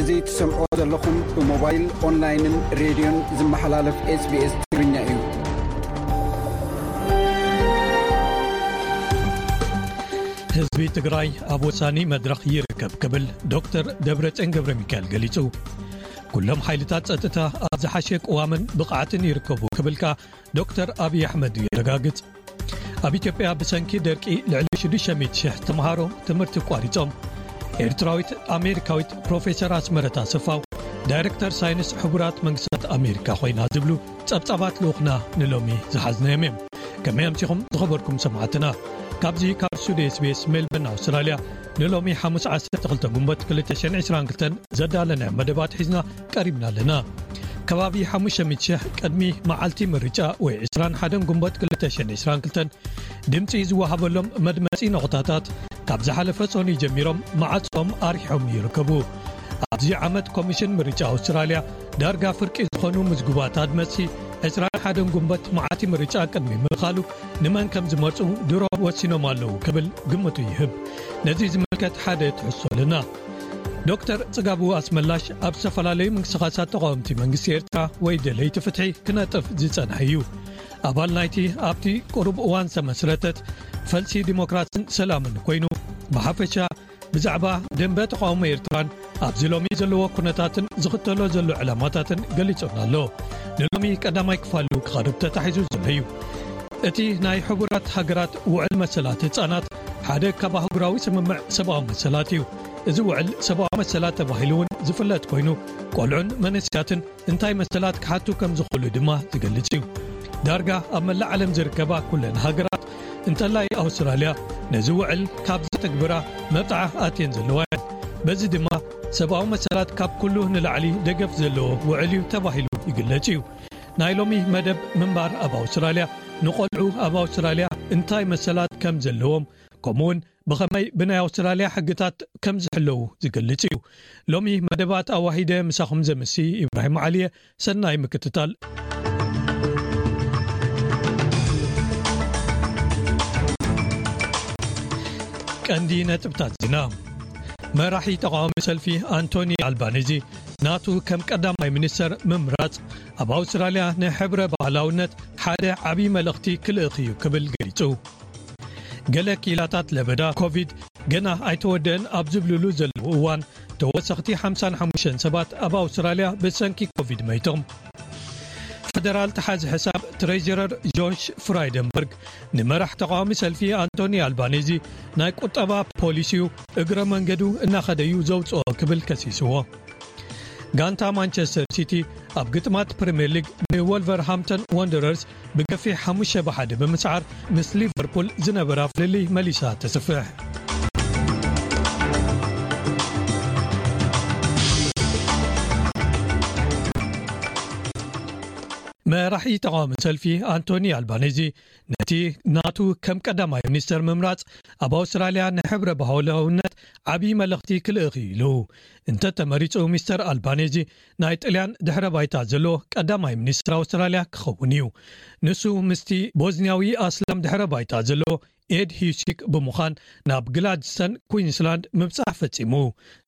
እዚ ትሰምዕዎ ዘለኹም ብሞባይል ኦንላይንን ሬድዮን ዝመሓላለፍ ስbስ ትግርኛ እዩ ህዝቢ ትግራይ ኣብ ወሳኒ መድረኽ ይርከብ ክብል ዶክተር ደብረፅን ገብረ ሚካኤል ገሊጹ ኩሎም ሓይልታት ጸጥታ ኣብ ዝሓሸ ቅዋምን ብቕዓትን ይርከቡ ክብልካ ዶክተር ኣብዪ ኣሕመድ የረጋግጽ ኣብ ኢትዮጵያ ብሰንኪ ደርቂ ልዕሊ 600,00 ተምሃሮ ትምህርቲ ቋሪጾም ኤርትራዊት ኣሜሪካዊት ፕሮፌሰር ኣስመረታ ስፋው ዳይረክተር ሳይንስ ሕቡራት መንግስታት ኣሜሪካ ኮይና ዝብሉ ጸብጻባት ልኡኽና ንሎሚ ዝሓዝናዮም እዮም። ከመይ ኣምሲኹም ዝኸበርኩም ሰማዕትና። ካብዚ ካብ ስቱድዮ ስቤስ ሜልበርን ኣውስትራልያ ንሎሚ ሓሙስ ዓሰርተ ክልተ ግንቦት ክልተ ሽሕን ዕስራን ክልተን ዘዳለናዮም መደባት ሒዝና ቀሪብና ኣለና። ከባቢ ሓሙሽተ ሚእቲ ሽሕ ቅድሚ መዓልቲ ምርጫ ወይ ዕስራን ሓደን ግንቦት ክልተ ሽሕን ዕስራን ክልተን ድምጺ ዝወሃበሎም መድመጺ ነቑጣታት ካብ ዝሓለፈ ጾኑይ ጀሚሮም መዓጾም ኣርሒሖም ይርከቡ። ኣብዚ ዓመት ኮሚሽን ምርጫ ኣውስትራልያ ዳርጋ ፍርቂ ዝኾኑ ምዝጉባት ኣድመጽቲ ዕስራን ሓደን ጉንበት መዓልቲ ምርጫ ቅድሚ ምእኻሉ ንመን ከም ዝመርጹ ድሮ ወሲኖም ኣለዉ ክብል ግምቱ ይህብ ነዚ ዝምልከት ሓደ ትሕዝቶ ኣለና ዶክተር ጽጋቡ ኣስመላሽ ኣብ ዝተፈላለዩ ምንቅስቃሳት ተቃወምቲ መንግስቲ ኤርትራ ወይ ደለይቲ ፍትሒ ክነጥፍ ዝጸንሐ እዩ ኣባል ናይቲ ኣብቲ ቅሩብ እዋን ዝተመስረተት ፈልሲ ዲሞክራሲን ሰላምን ኮይኑ ብሓፈሻ ብዛዕባ ደንበ ተቓውሞ ኤርትራን ኣብዚ ሎሚ ዘለዎ ኩነታትን ዝኽተሎ ዘሎ ዕላማታትን ገሊጹና ኣሎ ንሎሚ ቀዳማይ ክፋሉ ክቐርብ ተታሒዙ ዘሎ እዩ እቲ ናይ ሕቡራት ሃገራት ውዕል መሰላት ህፃናት ሓደ ካብ ኣህጉራዊ ስምምዕ ሰብኣዊ መሰላት እዩ እዚ ውዕል ሰብኣዊ መሰላት ተባሂሉ እውን ዝፍለጥ ኮይኑ ቆልዑን መንስያትን እንታይ መሰላት ክሓቱ ከም ዝኽእሉ ድማ ዝገልጽ እዩ ዳርጋ ኣብ መላእ ዓለም ዝርከባ ኩለን ሃገራት እንተላይ ኣውስትራልያ ነዚ ውዕል ካብ ዘተግብራ መብጣዓ ኣትየን ዘለዋ እየን በዚ ድማ ሰብኣዊ መሰላት ካብ ኩሉ ንላዕሊ ደገፍ ዘለዎ ውዕል እዩ ተባሂሉ ይግለጽ እዩ ናይ ሎሚ መደብ ምንባር ኣብ ኣውስትራልያ ንቆልዑ ኣብ ኣውስትራልያ እንታይ መሰላት ከም ዘለዎም ከምኡ ውን ብኸመይ ብናይ ኣውስትራልያ ሕግታት ከም ዝሕለዉ ዝገልጽ እዩ ሎሚ መደባት ኣዋሂደ ምሳኹም ዘምሲ ኢብራሂም ዓሊ እየ ሰናይ ምክትታል። ቀንዲ ነጥብታት ዜና መራሒ ተቃዋሚ ሰልፊ ኣንቶኒ ኣልባኒዚ ናቱ ከም ቀዳማይ ሚኒስተር ምምራጽ ኣብ ኣውስትራልያ ንሕብረ ባህላውነት ሓደ ዓብዪ መልእኽቲ ክልእኽ እዩ ክብል ገሊጹ ገለ ክኢላታት ለበዳ ኮቪድ ገና ኣይተወደእን ኣብ ዝብልሉ ዘለዉ እዋን ተወሰኽቲ ሓምሳን ሓሙሽተን ሰባት ኣብ ኣውስትራልያ ብሰንኪ ኮቪድ መይቶም። ፈደራል ተሓዚ ሕሳብ ትሬዥረር ጆሽ ፍራይደንበርግ ንመራሕ ተቃዋሚ ሰልፊ ኣንቶኒ ኣልባኔዚ ናይ ቁጠባ ፖሊሲኡ እግረ መንገዱ እናኸደዩ ዘውፅኦ ክብል ከሲስዎ። ጋንታ ማንቸስተር ሲቲ ኣብ ግጥማት ፕሪምየር ሊግ ንወልቨርሃምተን ወንደረርስ ብገፊሕ ሓሙሽተ ብ ሓደ ብምስዓር ምስ ሊቨርፑል ዝነበራ ፍልልይ መሊሳ ተስፍሕ። መራሒ ተቃዋሚ ሰልፊ ኣንቶኒ ኣልባነዚ ነቲ ናቱ ከም ቀዳማይ ሚኒስተር ምምራጽ ኣብ ኣውስትራልያ ንሕብረ ባህላውነት ዓብዪ መልእኽቲ ክልእኽ ኢሉ እንተተመሪጹ ሚስተር ኣልባነዚ ናይ ጥልያን ድሕረ ባይታ ዘለዎ ቀዳማይ ሚኒስትር ኣውስትራልያ ክኸውን እዩ። ንሱ ምስቲ ቦዝንያዊ ኣስላም ድሕረ ባይታ ዘለዎ ኤድ ሂዩሲክ ብምዃን ናብ ግላድስተን ኩዊንስላንድ ምብጻሕ ፈጺሙ።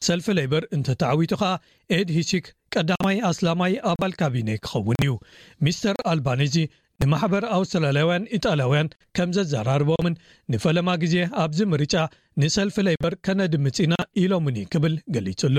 ሰልፊ ለይበር እንተተዓዊቱ ከኣ ኤድ ሂዩሲክ ቀዳማይ ኣስላማይ ኣባል ካቢኔ ክኸውን እዩ። ሚስተር ኣልባኔዚ ንማሕበር ኣውስትራልያውያን ኢጣልያውያን ከም ዘዘራርቦምን ንፈለማ ግዜ ኣብዚ ምርጫ ንሰልፊ ለይበር ከነድምጽ ኢና ኢሎምኒ ክብል ገሊጹ'ሎ።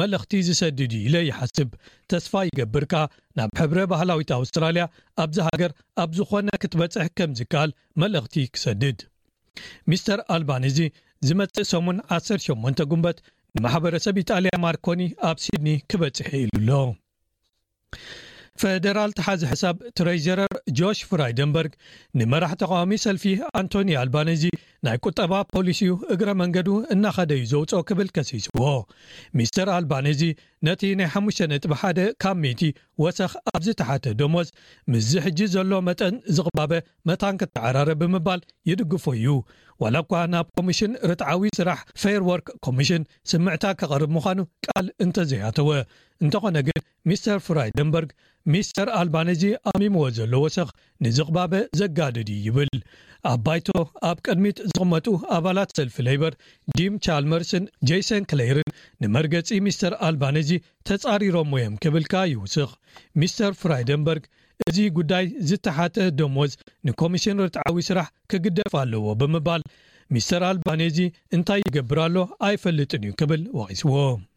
መልእኽቲ ዝሰድድ እዩ ኢለ ይሓስብ። ተስፋ ይገብር ከኣ ናብ ሕብረ ባህላዊት ኣውስትራልያ ኣብዛ ሃገር ኣብ ዝኾነ ክትበጽሕ ከም ዝከኣል መልእኽቲ ክሰድድ። ሚስተር ኣልባኒዚ ዝመጽእ ሰሙን ዓሰርተ ሸሞንተ ጉንበት ንማሕበረሰብ ኢጣልያ ማርኮኒ ኣብ ሲድኒ ክበጽሕ ኢሉ ኣሎ። ፈደራል ተሓዚ ሕሳብ ትረይዠረር ጆሽ ፍራይደንበርግ ንመራሕ ተቃዋሚ ሰልፊ ኣንቶኒ ኣልባነዚ ናይ ቁጠባ ፖሊሲዩ እግረ መንገዱ እናኸደ እዩ ዘውፅኦ ክብል ከሲስዎ ሚስተር ኣልባነዚ ነቲ ናይ ሓሙሽተ ነጥቢ ሓደ ካብ ሚእቲ ወሰኽ ኣብ ዝተሓተ ደሞዝ ምስዚ ሕጂ ዘሎ መጠን ዝቕባበ መታን ክተዓራረ ብምባል ይድግፎ እዩ ዋላ እኳ ናብ ኮሚሽን ርትዓዊ ስራሕ ፌር ወርክ ኮሚሽን ስምዕታ ከቐርብ ምዃኑ ቃል እንተዘይኣተወ እንተኾነ ግን ሚስተር ፍራይደንበርግ ሚስተር ኣልባነዚ ኣሚምዎ ዘሎ ወሰኽ ንዝቕባበ ዘጋድድ እዩ ይብል። ኣብ ባይቶ ኣብ ቅድሚት ዝቕመጡ ኣባላት ሰልፊ ለይበር ጂም ቻልመርስን ጀይሰን ክሌይርን ንመርገጺ ሚስተር ኣልባነዚ ተጻሪሮምዎ እዮም ክብል ከኣ ይውስኽ። ሚስተር ፍራይደንበርግ እዚ ጉዳይ ዝተሓተ ደሞዝ ንኮሚሽን ርትዓዊ ስራሕ ክግደፍ ኣለዎ ብምባል ሚስተር ኣልባኔዚ እንታይ ይገብር ኣሎ ኣይፈልጥን እዩ ክብል ወቒስዎ።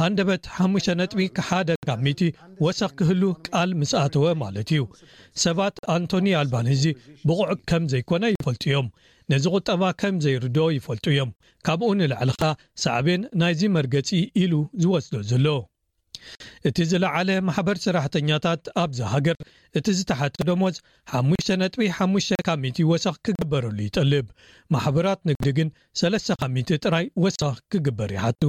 ሃንደበት ሓሙሽተ ነጥቢ ሓደ ካብ ሚእቲ ወሰኽ ክህሉ ቃል ምስ ኣተወ ማለት እዩ። ሰባት ኣንቶኒ ኣልባኒዚ ብቑዕ ከም ዘይኮነ ይፈልጡ እዮም። ነዚ ቁጠባ ከም ዘይርድኦ ይፈልጡ እዮም። ካብኡ ንላዕሊ ኸኣ ሳዕቤን ናይዚ መርገጺ ኢሉ ዝወስዶ ዘሎ እቲ ዝለዓለ ማሕበር ሰራሕተኛታት ኣብዛ ሃገር እቲ ዝተሓተ ደሞዝ ሓሙሽተ ነጥቢ ሓሙሽተ ካብ ሚእቲ ወሰኽ ክግበረሉ ይጠልብ። ማሕበራት ንግዲ ግን ሰለስተ ካብ ሚእቲ ጥራይ ወሰኽ ክግበር ይሓቱ።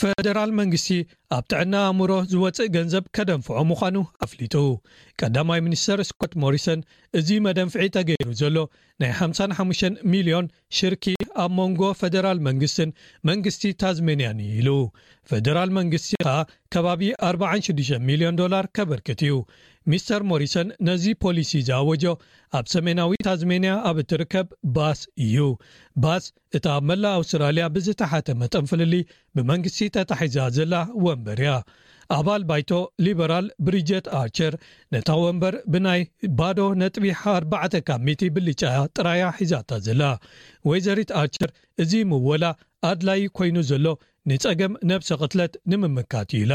ፈደራል መንግስቲ ኣብ ጥዕና ኣእምሮ ዝወፅእ ገንዘብ ከደንፍዖ ምዃኑ ኣፍሊጡ ቀዳማይ ሚኒስተር ስኮት ሞሪሰን እዚ መደንፍዒ ተገይሩ ዘሎ ናይ 55 ሚልዮን ሽርኪ ኣብ መንጎ ፈደራል መንግስትን መንግስቲ ታዝሜንያን እዩ ኢሉ ፈደራል መንግስቲ ከኣ ከባቢ 46 ሚልዮን ዶላር ከበርክት እዩ ሚስተር ሞሪሰን ነዚ ፖሊሲ ዝኣወጆ ኣብ ሰሜናዊ ታዝሜንያ ኣብ እትርከብ ባስ እዩ ባስ እታ ኣብ መላእ ኣውስትራልያ ብዝተሓተ መጠን ፍልልይ ብመንግስቲ ተታሒዛ ዘላ ወንበር እያ። ኣባል ባይቶ ሊበራል ብሪጀት ኣርቸር ነታ ወንበር ብናይ ባዶ ነጥቢ ኣርባዕተ ካብ ሚእቲ ብልጫ ጥራያ ሒዛታ ዘላ። ወይዘሪት ኣርቸር እዚ ምወላ ኣድላዪ ኮይኑ ዘሎ ንጸገም ነብሰ ቅትለት ንምምካት እዩ ኢላ።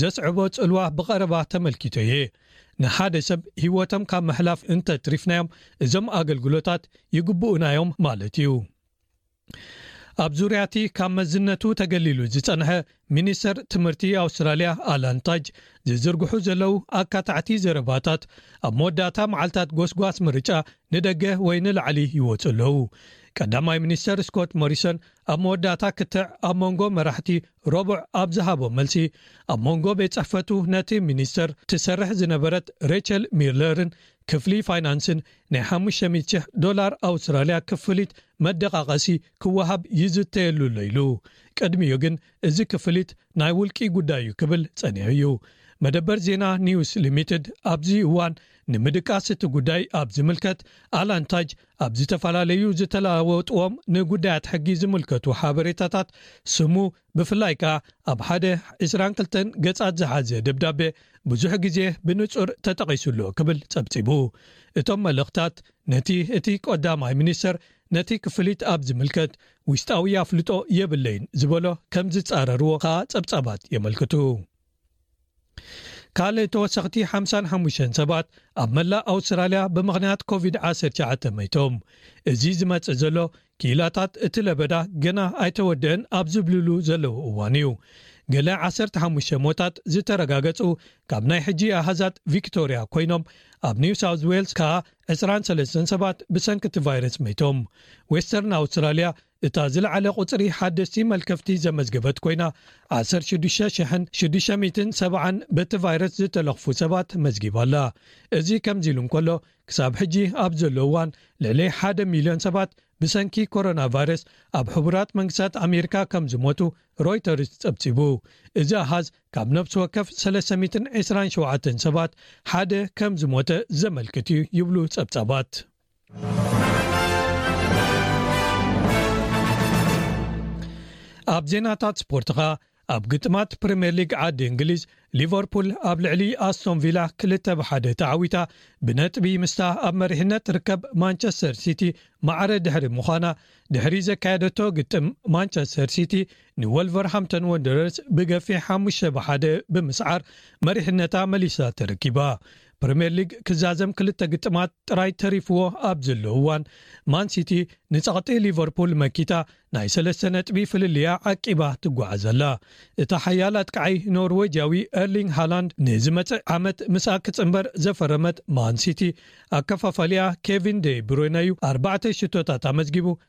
ዘስዕቦ ጽልዋ ብቐረባ ተመልኪቶ እየ። ንሓደ ሰብ ህይወቶም ካብ ምሕላፍ እንተትሪፍናዮም እዞም ኣገልግሎታት ይግብኡና እዮም ማለት እዩ። ኣብ ዙርያ እቲ ካብ መዝነቱ ተገሊሉ ዝጸንሐ ሚኒስተር ትምህርቲ ኣውስትራልያ ኣላን ታጅ ዝዝርግሑ ዘለዉ ኣካታዕቲ ዘረባታት ኣብ መወዳእታ መዓልታት ጎስጓስ ምርጫ ንደገ ወይ ንላዕሊ ይወጹ ኣለዉ። ቀዳማይ ሚኒስተር ስኮት ሞሪሶን ኣብ መወዳእታ ክትዕ ኣብ መንጎ መራሕቲ ረቡዕ ኣብ ዝሃቦ መልሲ፣ ኣብ መንጎ ቤት ጽሕፈቱ ነቲ ሚኒስተር ትሰርሕ ዝነበረት ሬቸል ሚርለርን ክፍሊ ፋይናንስን ናይ ሓሙሽተ ሚእቲ ሽሕ ዶላር ኣውስትራልያ ክፍሊት መደቓቐሲ ክወሃብ ይዝተየሉ ኣሎ ኢሉ። ቅድሚኡ ግን እዚ ክፍሊት ናይ ውልቂ ጉዳይ'ዩ ክብል ጸኒሑ'ዩ። መደበር ዜና ኒውስ ሊሚትድ ኣብዚ እዋን ንምድቃስ እቲ ጉዳይ ኣብ ዝምልከት ኣላን ታጅ ኣብ ዝተፈላለዩ ዝተለዋወጥዎም ንጉዳያት ሕጊ ዝምልከቱ ሓበሬታታት ስሙ ብፍላይ ከኣ ኣብ ሓደ ዕስራን ክልተን ገጻት ዝሓዘ ደብዳቤ ብዙሕ ግዜ ብንጹር ተጠቒሱ ኣሎ ክብል ጸብጺቡ። እቶም መልእኽታት ነቲ እቲ ቀዳማይ ሚኒስተር ነቲ ክፍሊት ኣብ ዝምልከት ውሽጣዊ ኣፍልጦ የብለይን ዝበሎ ከም ዝጻረርዎ ከኣ ጸብጻባት የመልክቱ። ካልእ ተወሰኽቲ ሓምሳን ሓሙሽተን ሰባት ኣብ መላእ ኣውስትራልያ ብምኽንያት ኮቪድ ዓሰርተ ትሽዓተ መይቶም። እዚ ዝመጽእ ዘሎ ክኢላታት እቲ ለበዳ ገና ኣይተወደእን ኣብ ዝብልሉ ዘለዉ እዋን እዩ ገለ ዓሰርተ ሓሙሽተ ሞታት ዝተረጋገጹ ካብ ናይ ሕጂ ኣሃዛት ቪክቶርያ ኮይኖም ኣብ ኒው ሳውዝ ዌልስ ከኣ ዕስራን ሰለስተን ሰባት ብሰንኪ እቲ ቫይረስ መይቶም ዌስተርን ኣውስትራልያ እታ ዝለዓለ ቁጽሪ ሓደስቲ መልከፍቲ ዘመዝገበት ኮይና፣ ዓሰርተ ሽዱሽተ ሽሕን ሽዱሽተ ሚእትን ሰብዓን በቲ ቫይረስ ዝተለኽፉ ሰባት መዝጊባ ኣላ። እዚ ከምዚ ኢሉ እንከሎ፣ ክሳብ ሕጂ ኣብ ዘሎ እዋን ልዕሊ ሓደ ሚልዮን ሰባት ብሰንኪ ኮሮናቫይረስ ኣብ ሕቡራት መንግስታት ኣሜሪካ ከም ዝሞቱ ሮይተርስ ጸብጺቡ። እዚ ኣሃዝ ካብ ነብሲ ወከፍ ሰለስተ ሚእትን ዕስራን ሸውዓተን ሰባት ሓደ ከም ዝሞተ ዘመልክት እዩ ይብሉ ጸብጻባት። ኣብ ዜናታት ስፖርት ኸ ኣብ ግጥማት ፕሪምየር ሊግ ዓዲ እንግሊዝ ሊቨርፑል ኣብ ልዕሊ ኣስቶን ቪላ ክልተ ብሓደ ተዓዊታ ብነጥቢ ምስታ ኣብ መሪሕነት ትርከብ ማንቸስተር ሲቲ ማዕረ ድሕሪ ምዃና ድሕሪ ዘካየደቶ ግጥም ማንቸስተር ሲቲ ንወልቨርሃምቶን ወንደረርስ ብገፊሕ ሓሙሽተ ብሓደ ብምስዓር መሪሕነታ መሊሳ ተረኪባ ፕሪምየር ሊግ ክዛዘም ክልተ ግጥማት ጥራይ ተሪፍዎ ኣብ ዘሎ እዋን፣ ማን ሲቲ ንጸቕጢ ሊቨርፑል መኪታ ናይ ሰለስተ ነጥቢ ፍልልይ'ያ ዓቂባ ትጓዓዝ ዘላ። እቲ ሓያል ኣጥቃዓይ ኖርወጅያዊ ኤርሊንግ ሃላንድ ንዝመጽእ ዓመት ምስኣ ክጽንበር ዘፈረመት ማን ሲቲ፣ ኣከፋፋሊኣ ኬቪን ዴ ብሮይነ'ዩ ኣርባዕተ ሽቶታት ኣመዝጊቡ።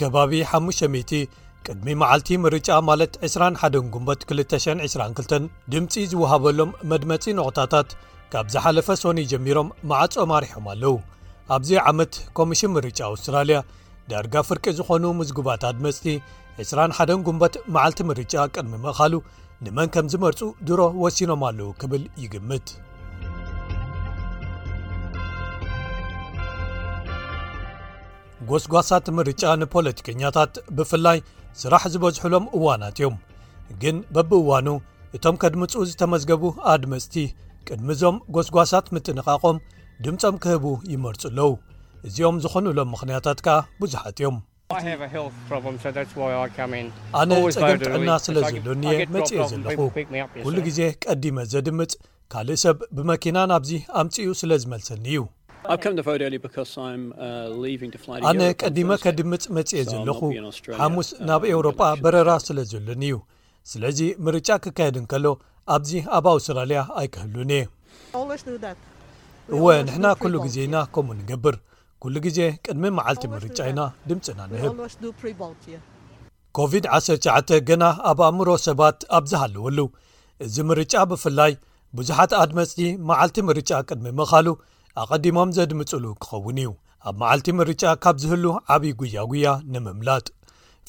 ከባቢ 500 ቅድሚ መዓልቲ ምርጫ ማለት 21 ጉንበት 222 ድምፂ ዝውሃበሎም መድመፂ ኖቕታታት ካብ ዝሓለፈ ሶኒ ጀሚሮም መዓፆ ማሪሖም ኣለዉ ኣብዚ ዓመት ኮሚሽን ምርጫ ኣውስትራልያ ዳርጋ ፍርቂ ዝኾኑ ምዝጉባት ኣድመፅቲ 2ሓደን ጉንበት መዓልቲ ምርጫ ቅድሚ ምእኻሉ ንመን ከም ዝመርፁ ድሮ ወሲኖም ኣለዉ ክብል ይግምት ጎስጓሳት ምርጫ ንፖለቲከኛታት ብፍላይ ስራሕ ዝበዝሕሎም እዋናት እዮም ግን በብእዋኑ እቶም ከድምፁ ዝተመዝገቡ ኣድመፅቲ ቅድሚ እዞም ጎስጓሳት ምጥንቓቖም ድምጾም ክህቡ ይመርጹ ኣለዉ እዚኦም ዝኾኑሎም ምኽንያታት ከኣ ብዙሓት እዮም ኣነ ጸገም ጥዕና ስለ ዘሎኒ እየ መጽኤ ዘለኹ ኩሉ ግዜ ቀዲመ ዘድምጽ ካልእ ሰብ ብመኪና ናብዚ ኣምጽኡ ስለ ዝመልሰኒ እዩ ኣነ ቀዲመ ከድምጽ መጽኤ ዘለኹ ሓሙስ ናብ ኤውሮጳ በረራ ስለ ዘሎኒ እዩ ስለዚ ምርጫ ክካየድ እንከሎ ኣብዚ ኣብ ኣውስትራልያ ኣይክህሉን እየ። እወ ንሕና ኩሉ ግዜ ኢና ከምኡ ንገብር ኩሉ ግዜ ቅድሚ መዓልቲ ምርጫ ኢና ድምጽና ንህብ። ኮቪድ ዓሰርተ ትሽዓተ ገና ኣብ ኣእምሮ ሰባት ኣብ ዝሃለወሉ እዚ ምርጫ ብፍላይ ብዙሓት ኣድመጽቲ መዓልቲ ምርጫ ቅድሚ ምኻሉ ኣቐዲሞም ዘድምጽሉ ክኸውን እዩ ኣብ መዓልቲ ምርጫ ካብ ዝህሉ ዓብዪ ጉያጉያ ንምምላጥ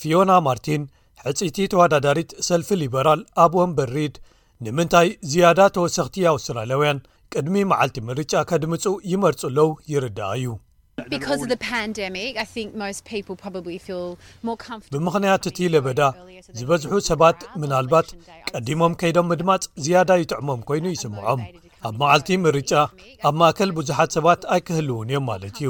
ፊዮና ማርቲን ሕጽይቲ ተወዳዳሪት ሰልፊ ሊበራል ኣብ ወንበር ሪድ ንምንታይ ዝያዳ ተወሰኽቲ ኣውስትራልያውያን ቅድሚ መዓልቲ ምርጫ ከድምጹ ይመርጹ ኣለዉ ይርዳኣ እዩ። ብምኽንያት እቲ ለበዳ ዝበዝሑ ሰባት ምናልባት ቀዲሞም ከይዶም ምድማጽ ዝያዳ ይጥዕሞም ኮይኑ ይስምዖም ኣብ መዓልቲ ምርጫ ኣብ ማእከል ብዙሓት ሰባት ኣይክህልውን እዮም ማለት እዩ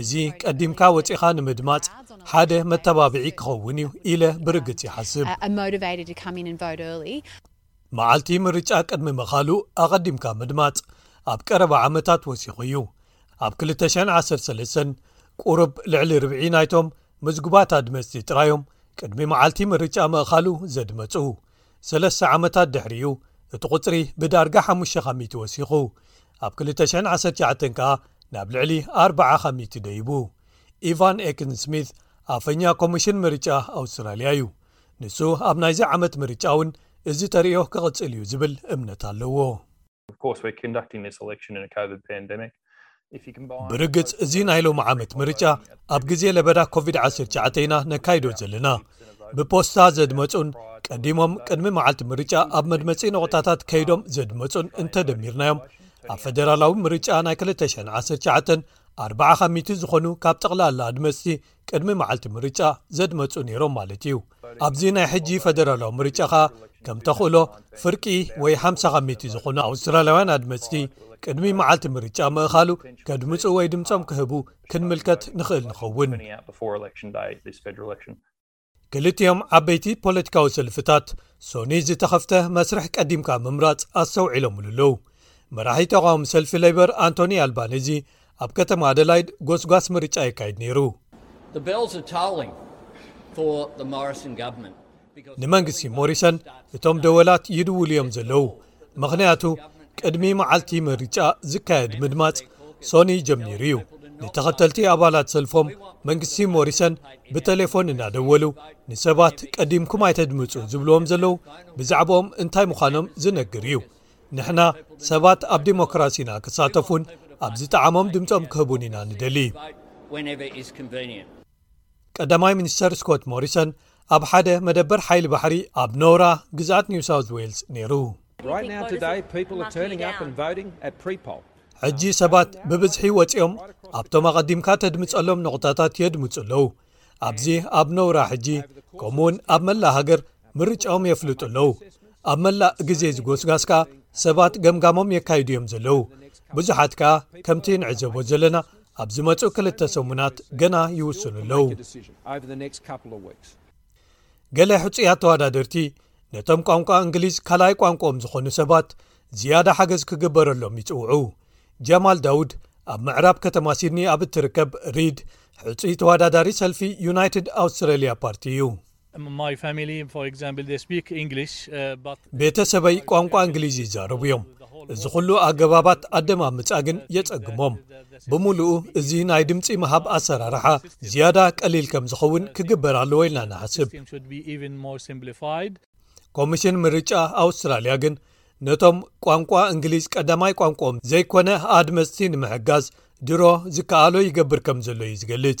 እዚ ቀዲምካ ወጺኻ ንምድማጽ ሓደ መተባብዒ ክኸውን እዩ ኢለ ብርግጽ ይሓስብ። መዓልቲ ምርጫ ቅድሚ ምኻሉ ኣቐዲምካ ምድማጽ ኣብ ቀረባ ዓመታት ወሲኹ እዩ። ኣብ 2013 ቁሩብ ልዕሊ ርብዒ ናይቶም ምዝጉባት ኣድመጽቲ ጥራይ እዮም ቅድሚ መዓልቲ ምርጫ ምእኻሉ ዘድመጹ። ሰለስተ ዓመታት ድሕሪኡ እቲ ቁጽሪ ብዳርጋ ሓሙሽተ ካሚቲ ወሲኹ፣ ኣብ ክልተ ሽሕን ዓሰርተ ትሽዓተን ከኣ ናብ ልዕሊ ኣርብዓ ካሚቲ ደይቡ። ኢቫን ኤክን-ስሚዝ ኣፈኛ ኮሚሽን ምርጫ ኣውስትራልያ እዩ፣ ንሱ ኣብ ናይዚ ዓመት ምርጫ'ውን እዚ ተርእዮ ክቕጽል እዩ ዝብል እምነት ኣለዎ። ብርግጽ እዚ ናይ ሎም ዓመት ምርጫ ኣብ ግዜ ለበዳ ኮቪድ-19 ኢና ነካይዶ ዘለና ብፖስታ ዘድመጹን ቀዲሞም ቅድሚ መዓልቲ ምርጫ ኣብ መድመጺ ነቑታታት ከይዶም ዘድመጹን እንተደሚርናዮም ኣብ ፈደራላዊ ምርጫ ናይ 219 40 ካሚቲ ዝኾኑ ካብ ጠቕላላ ኣድመጽቲ ቅድሚ መዓልቲ ምርጫ ዘድመጹ ነይሮም ማለት እዩ ኣብዚ ናይ ሕጂ ፈደራላዊ ምርጫ ኸኣ ከም ተኽእሎ ፍርቂ ወይ ሓምሳ ካብ ሚቲ ዝኾኑ ኣውስትራላውያን ኣድመጽቲ ቅድሚ መዓልቲ ምርጫ ምእኻሉ ከድምፁ ወይ ድምፆም ክህቡ ክንምልከት ንኽእል ንኸውን ክልቲኦም ዓበይቲ ፖለቲካዊ ሰልፍታት ሶኑይ ዝተኸፍተ መስርሕ ቀዲምካ ምምራጽ ኣሰውዒሎምሉ ኣለዉ መራሒ ተቃዋሚ ሰልፊ ለይበር ኣንቶኒ ኣልባኒዚ ኣብ ከተማ ኣደላይድ ጎስጓስ ምርጫ የካይድ ነይሩ ንመንግስቲ ሞሪሰን እቶም ደወላት ይድውሉ እዮም ዘለዉ ምኽንያቱ ቅድሚ መዓልቲ ምርጫ ዝካየድ ምድማፅ ሶኒ ጀሚሩ እዩ ንተኸተልቲ ኣባላት ሰልፎም መንግስቲ ሞሪሰን ብተሌፎን እናደወሉ ንሰባት ቀዲምኩም ኣይተድምፁ ዝብልዎም ዘለዉ ብዛዕባኦም እንታይ ምዃኖም ዝነግር እዩ ንሕና ሰባት ኣብ ዲሞክራሲ ኢና ክሳተፉን ኣብ ዝጠዓሞም ድምፆም ክህቡን ኢና ንደሊ ቀዳማይ ሚኒስተር ስኮት ሞሪሰን ኣብ ሓደ መደበር ሓይሊ ባሕሪ ኣብ ኖራ ግዝኣት ኒው ሳውዝ ዌልስ ነይሩ። ሕጂ ሰባት ብብዝሒ ወጺኦም ኣብቶም ኣቐዲምካ ተድምጸሎም ነቑጣታት የድምጹ ኣለዉ። ኣብዚ ኣብ ኖራ ሕጂ ከምኡ ውን ኣብ መላእ ሃገር ምርጫኦም የፍልጡ ኣለዉ። ኣብ መላእ ግዜ እዚ ጎስጋስ ከኣ ሰባት ገምጋሞም የካይዱ እዮም ዘለዉ። ብዙሓት ከኣ ከምቲ ንዕዘቦ ዘለና ኣብ ዝመጹ ክልተ ሰሙናት ገና ይውስኑ ኣለዉ። ገለ ሕጹያት ተዋዳደርቲ ነቶም ቋንቋ እንግሊዝ ካልኣይ ቋንቋኦም ዝኾኑ ሰባት ዝያዳ ሓገዝ ክግበረሎም ይጽውዑ። ጀማል ዳውድ ኣብ ምዕራብ ከተማ ሲድኒ ኣብ እትርከብ ሪድ ሕጹይ ተዋዳዳሪ ሰልፊ ዩናይትድ ኣውስትራሊያ ፓርቲ እዩ። ቤተሰበይ ቋንቋ እንግሊዝ ይዛረቡ እዮም፣ እዚ ዅሉ ኣገባባት ኣደማምጻ ግን የጸግሞም። ብምሉኡ እዚ ናይ ድምጺ ምሃብ ኣሰራርሓ ዝያዳ ቀሊል ከም ዝኸውን ክግበር ኣለዎ ኢልና ንሓስብ። ኮሚሽን ምርጫ ኣውስትራልያ ግን ነቶም ቋንቋ እንግሊዝ ቀዳማይ ቋንቋኦም ዘይኰነ ኣድመጽቲ ንምሕጋዝ ድሮ ዝከኣሎ ይገብር ከም ዘሎ እዩ ዝገልጽ።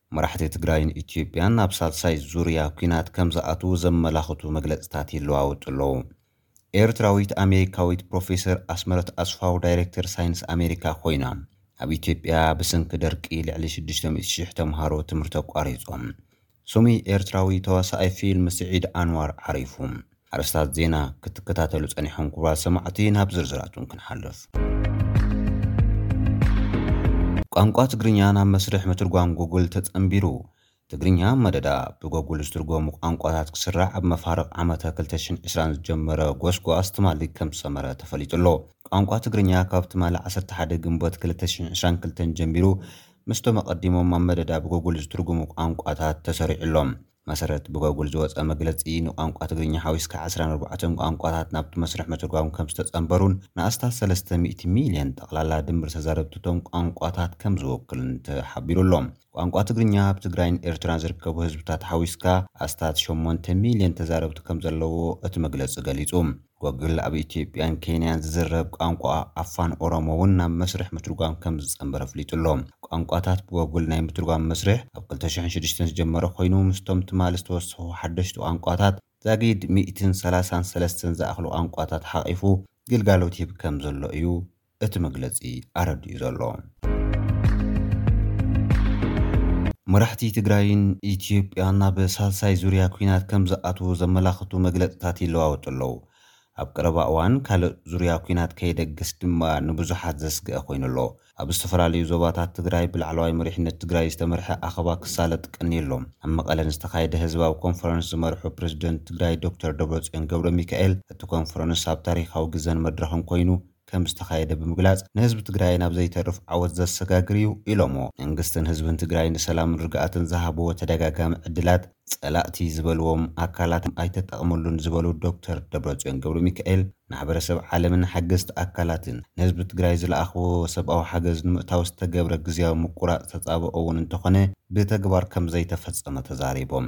መራሕቲ ትግራይን ኢትዮጵያን ናብ ሳልሳይ ዙርያ ኲናት ከምዝኣትዉ ዘመላኽቱ መግለፅታት ይለዋወጡ ኣለዉ። ኤርትራዊት ኣሜሪካዊት ፕሮፌሰር ኣስመረት ኣስፋው ዳይሬክተር ሳይንስ ኣሜሪካ ኮይና፣ ኣብ ኢትዮጵያ ብስንኪ ደርቂ ልዕሊ ሽዱሽተ ሚእቲ ሽሕ ተምሃሮ ትምህርቲ ኣቋሪፆም። ስሙይ ኤርትራዊ ተዋሳኣይ ፊልም ስዒድ ኣንዋር ዓሪፉ። ኣርስታት ዜና ክትከታተሉ ጸኒሖም ክቡራት ሰማዕቲ ናብ ዝርዝራት እውን ክንሓልፍ። ቋንቋ ትግርኛ ናብ መስርሕ ምትርጓም ጎግል ተጸንቢሩ። ትግርኛ ኣብ መደዳ ብጎግል ዝትርጎሙ ቋንቋታት ክስራዕ ኣብ መፋርቕ ዓመተ ክልተ ሽሕን ዕስራን ዝጀመረ ጎስጓስ ትማሊ ከም ዝሰመረ ተፈሊጡ ኣሎ። ቋንቋ ትግርኛ ካብ ትማሊ ዓሰርተ ሓደ ግንቦት ክልተ ሽሕን ዕስራን ክልተን ጀሚሩ ምስቶም ኣቐዲሞም ኣብ መደዳ ብጎግል ዝትርጉሙ ቋንቋታት ተሰሪዑ ኣሎ። መሰረት ብጎግል ዝወጸ መግለጺ፣ ንቋንቋ ትግርኛ ሓዊስካ ዕስራን ኣርባዕተን ቋንቋታት ናብቲ መስርሕ ምትርጓም ከም ዝተጸንበሩን ንኣስታት ሰለስተ ሚእቲ ሚልዮን ጠቕላላ ድምር ተዛረብቲ እቶም ቋንቋታት ከም ዝውክልን ተሓቢሩ ኣሎ። ቋንቋ ትግርኛ ኣብ ትግራይን ኤርትራን ዝርከቡ ህዝብታት ሓዊስካ ኣስታት ሸሞንተ ሚልዮን ተዛረብቲ ከም ዘለዎ እቲ መግለጺ ገሊጹ። ጎግል ኣብ ኢትዮጵያን ኬንያን ዝዝረብ ቋንቋ ኣፋን ኦሮሞ እውን ናብ መስርሕ ምትርጓም ከም ዝጸንበረ ኣፍሊጡ ኣሎ። ቋንቋታት ብጎግል ናይ ምትርጓም መስርሕ ኣብ ክልተ ሽሕን ሽዱሽተን ዝጀመረ ኮይኑ ምስቶም ትማሊ ዝተወሰኹ ሓደሽቲ ቋንቋታት ዛጊድ ሚእትን ሰላሳን ሰለስተን ዝኣኽሉ ቋንቋታት ሓቚፉ ግልጋሎት ይህብ ከም ዘሎ እዩ እቲ መግለፂ ኣረዲኡ ዘሎ። መራሕቲ ትግራይን ኢትዮጵያን ናብ ሳልሳይ ዙርያ ኲናት ከምዝኣትዉ ዘመላኽቱ መግለፅታት ይለዋወጡ ኣለዉ። ኣብ ቀረባ እዋን ካልእ ዙርያ ኲናት ከይደግስ ድማ ንብዙሓት ዘስግኣ ኮይኑ ኣሎ። ኣብ ዝተፈላለዩ ዞባታት ትግራይ ብላዕለዋይ መሪሕነት ትግራይ ዝተመርሐ ኣኸባ ክሳለጥ ቀንዩ ኣሎ። ኣብ መቐለ ንዝተኻየደ ህዝባዊ ኮንፈረንስ ዝመርሑ ፕረዚደንት ትግራይ ዶክተር ደብረፅዮን ገብረሚካኤል እቲ ኮንፈረንስ ኣብ ታሪኻዊ ግዘን መድረኽን ኮይኑ ከምዝተኻየደ ብምግላፅ፣ ንህዝቢ ትግራይን ኣብ ዘይተርፍ ዓወት ዘሰጋግር እዩ ኢሎምዎ። መንግስትን ህዝብን ትግራይ ንሰላምን ርግኣትን ዝሃቡዎ ተደጋጋሚ ዕድላት ፀላእቲ ዝበሉዎም ኣካላት ኣይተጠቕምሉን ዝበሉ ዶክተር ደብረፅዮን ገብረሚካኤል፣ ማሕበረሰብ ዓለምን ሓገዝቲ ኣካላትን ንህዝቢ ትግራይ ዝለኣኹዎ ሰብኣዊ ሓገዝ ንምእታው ዝተገብረ ግዝያዊ ምቁራፅ ተፃብኦ እውን እንተኾነ ብተግባር ከምዘይተፈፀመ ተዛሪቦም።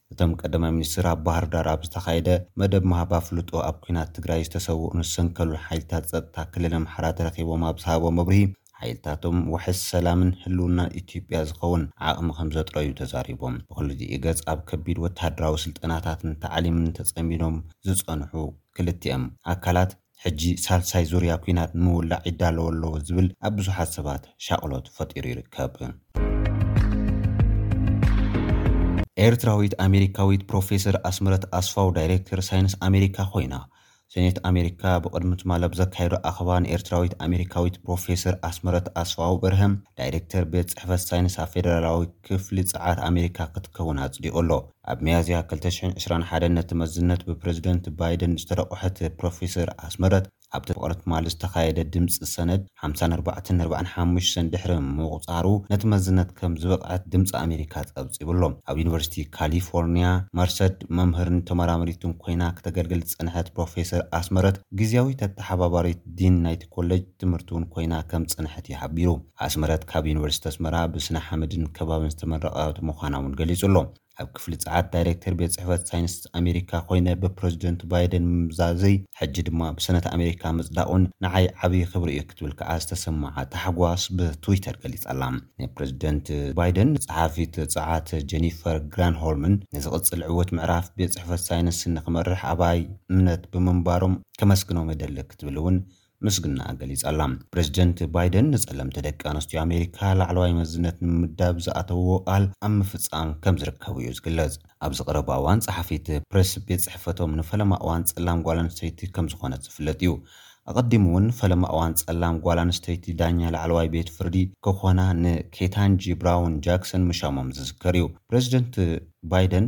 እቶም ቀዳማይ ሚኒስትር ኣብ ባህርዳር ኣብ ዝተኻየደ መደብ ምሃብ ኣፍልጦ ኣብ ኲናት ትግራይ ዝተሰውኡን ዝሰንከሉን ሓይልታት ፀጥታ ክልል ኣምሓራ ተረኺቦም ኣብ ዝሃብዎ መብርሂ ሓይልታቶም ዋሕስ ሰላምን ህልውናን ኢትዮጵያ ዝኸውን ዓቕሚ ከምዘጥረዩ ተዛሪቦም። ብኹልቲኡ ገፅ ኣብ ከቢድ ወታደራዊ ስልጠናታትን ታዕሊምን ተፀሚዶም ዝፀንሑ ክልቲኦም ኣካላት፣ ሕጂ ሳልሳይ ዙርያ ኲናት ንምውላዕ ይዳለዎ ኣለዎ ዝብል ኣብ ብዙሓት ሰባት ሻቕሎት ፈጢሩ ይርከብ። ኤርትራዊት ኣሜሪካዊት ፕሮፌሰር ኣስመረት ኣስፋው ዳይሬክተር ሳይንስ ኣሜሪካ ኮይና። ሰኔት ኣሜሪካ ብቕድሚ ትማል ኣብ ዘካየዶ ኣኸባ ንኤርትራዊት ኣሜሪካዊት ፕሮፌሰር ኣስመረት ኣስፋው በርሀ ዳይሬክተር ቤት ጽሕፈት ሳይንስ ኣብ ፌደራላዊ ክፍሊ ጸዓት ኣሜሪካ ክትከውን ኣጽዲቑ ኣሎ። ኣብ ሚያዝያ ክልተ ሽሕን ዕስራን ሓደን ነቲ መዝነት ብፕረዚደንት ባይደን ዝተረቝሐት ፕሮፌሰር ኣስመረት፣ ኣብቲ ፍቕሪ ትማሊ ዝተኻየደ ድምጺ ሰነድ ሓምሳን ኣርባዕተን ርብዓን ሓሙሽተን ድሕሪ ምቝጻሩ ነቲ መዝነት ከም ዝበቕዐት ድምጺ ኣሜሪካ ጸብጺቡ ኣሎ። ኣብ ዩኒቨርሲቲ ካሊፎርንያ መርሰድ መምህርን ተመራመሪትን ኰይና ክተገልግል ዝጸንሐት ፕሮፌሰር ኣስመረት፣ ግዝያዊት ኣተሓባባሪት ዲን ናይቲ ኮለጅ ትምህርቲ'ውን ኰይና ከም ዝጸንሐት'ዩ ሓቢሩ። ኣስመረት ካብ ዩኒቨርሲቲ ኣስመራ ብስነ ሓመድን ከባብን ዝተመረቐት ምዃና እውን ገሊጹ ኣሎ። ኣብ ክፍሊ ጸዓት ዳይሬክተር ቤት ጽሕፈት ሳይንስ ኣሜሪካ ኮይነ ብፕረዚደንት ባይደን ምምዛዘይ ሕጂ ድማ ብሰነት ኣሜሪካ ምጽዳቑን ንዓይ ዓብዪ ክብሪ እዩ ክትብል ከኣ ዝተሰመዓ ታሕጓስ ብትዊተር ገሊጻ'ላ። ንፕረዚደንት ባይደን፣ ንጸሓፊት ጸዓት ጀኒፈር ግራንሆልምን ንዝቕጽል ዕዉት ምዕራፍ ቤት ጽሕፈት ሳይንስ ንኽመርሕ ኣባይ እምነት ብምንባሮም ከመስግኖም እደሊ ክትብል እውን ምስግናኣ ገሊጻ'ላ። ፕረዚደንት ባይደን ንጸለምቲ ደቂ ኣንስትዮ ኣሜሪካ ላዕለዋይ መዝነት ንምምዳብ ዝኣተውዎ ቃል ኣብ ምፍጻም ከም ዝርከቡ'ዩ ዝግለጽ። ኣብዚ ቀረባ እዋን ጸሓፊት ፕረስ ቤት ጽሕፈቶም ንፈለማ እዋን ጸላም ጓል ኣንስተይቲ ከም ዝኾነት ዝፍለጥ'ዩ። ኣቐዲሙ'ውን ፈለማ እዋን ጸላም ጓል ኣንስተይቲ ዳኛ ላዕለዋይ ቤት ፍርዲ ክኾና ንኬታንጂ ብራውን ጃክሰን ምሻሞም ዝዝከር'ዩ። ፕረዚደንት ባይደን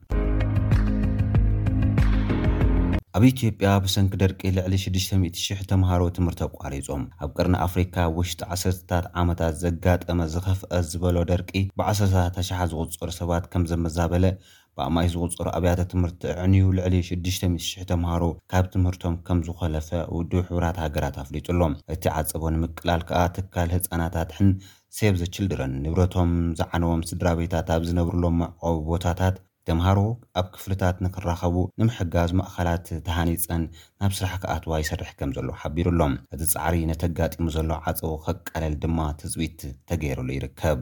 ኣብ ኢትዮጵያ ብሰንኪ ደርቂ ልዕሊ ሽዱሽተ ሚእቲ ሽሕ ተምሃሮ ትምህርቲ ኣቋሪጾም። ኣብ ቀርኒ ኣፍሪካ ኣብ ውሽጢ ዓሰርተታት ዓመታት ዘጋጠመ ዝኸፍኣ ዝበሎ ደርቂ ብዓሰርተታት ኣሽሓት ዝቑጸሩ ሰባት ከምዘመዛበለ ብኣማኢት ዝቑጸሩ ኣብያተ ትምህርቲ ኣዕንዩ ልዕሊ ሽዱሽተ ሚእቲ ሽሕ ተምሃሮ ካብ ትምህርቶም ከምዝኾለፈ ውድብ ሕቡራት ሃገራት ኣፍሊጡ'ሎ። እቲ ዓጸቦ ንምቅላል ከኣ ትካል ህጻናት ኣድሕን ሴቭ ዘ ችልድረን ንብረቶም ዝዓነዎም ስድራቤታት ኣብ ዝነብሩሎም መዕቖቢ ቦታታት ተምሃሮ ኣብ ክፍልታት ንክራኸቡ ንምሕጋዝ ማእኸላት ተሃኒፀን ናብ ስራሕ ክኣትዋ ይሰርሕ ከምዘሎ ሓቢሩ ኣሎ። እቲ ፃዕሪ ነቲ ኣጋጢሙ ዘሎ ዓፀቦ ከቃልል ድማ ትፅቢት ተገይርሉ ይርከብ።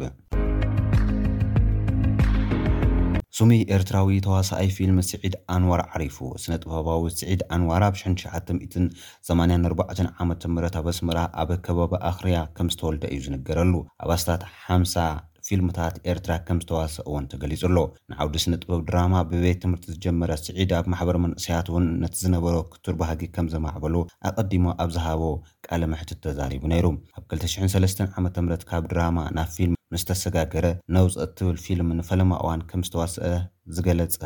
ስሙይ ኤርትራዊ ተዋሳኣይ ፊልም ስዒድ ኣንዋር ዓሪፉ። ስነ ጥበባዊ ስዒድ ኣንዋር ኣብ ሽሕን ትሽዓተ ሚእትን ሰማንያን ኣርባዕተን ዓመተ ምህረት ኣብ ኣስመራ ኣብ ከባቢ ኣኽርያ ከም ዝተወልደ እዩ ዝንገረሉ። ኣብ ኣስታት ሓምሳ ፊልምታት ኤርትራ ከም ዝተዋስኣ እውን ተገሊጹ ኣሎ። ንዓውዲ ስነጥበብ ድራማ ብቤት ትምህርቲ ዝጀመረ ስዒድ ኣብ ማሕበር መንእሰያት እውን ነቲ ዝነበሮ ክቱር ባህጊ ከም ዘማዕበሎ ኣቐዲሙ ኣብ ዝሃቦ ቃለ መሕትት ተዛሪቡ ነይሩ። ኣብ ክልተ ሽሕን ሰለስተን ዓመተ ምህረት ካብ ድራማ ናብ ፊልም ምስ ተሰጋገረ ነውጸ እትብል ፊልም ንፈለማ እዋን ከም ዝተዋስኣ ዝገለጸ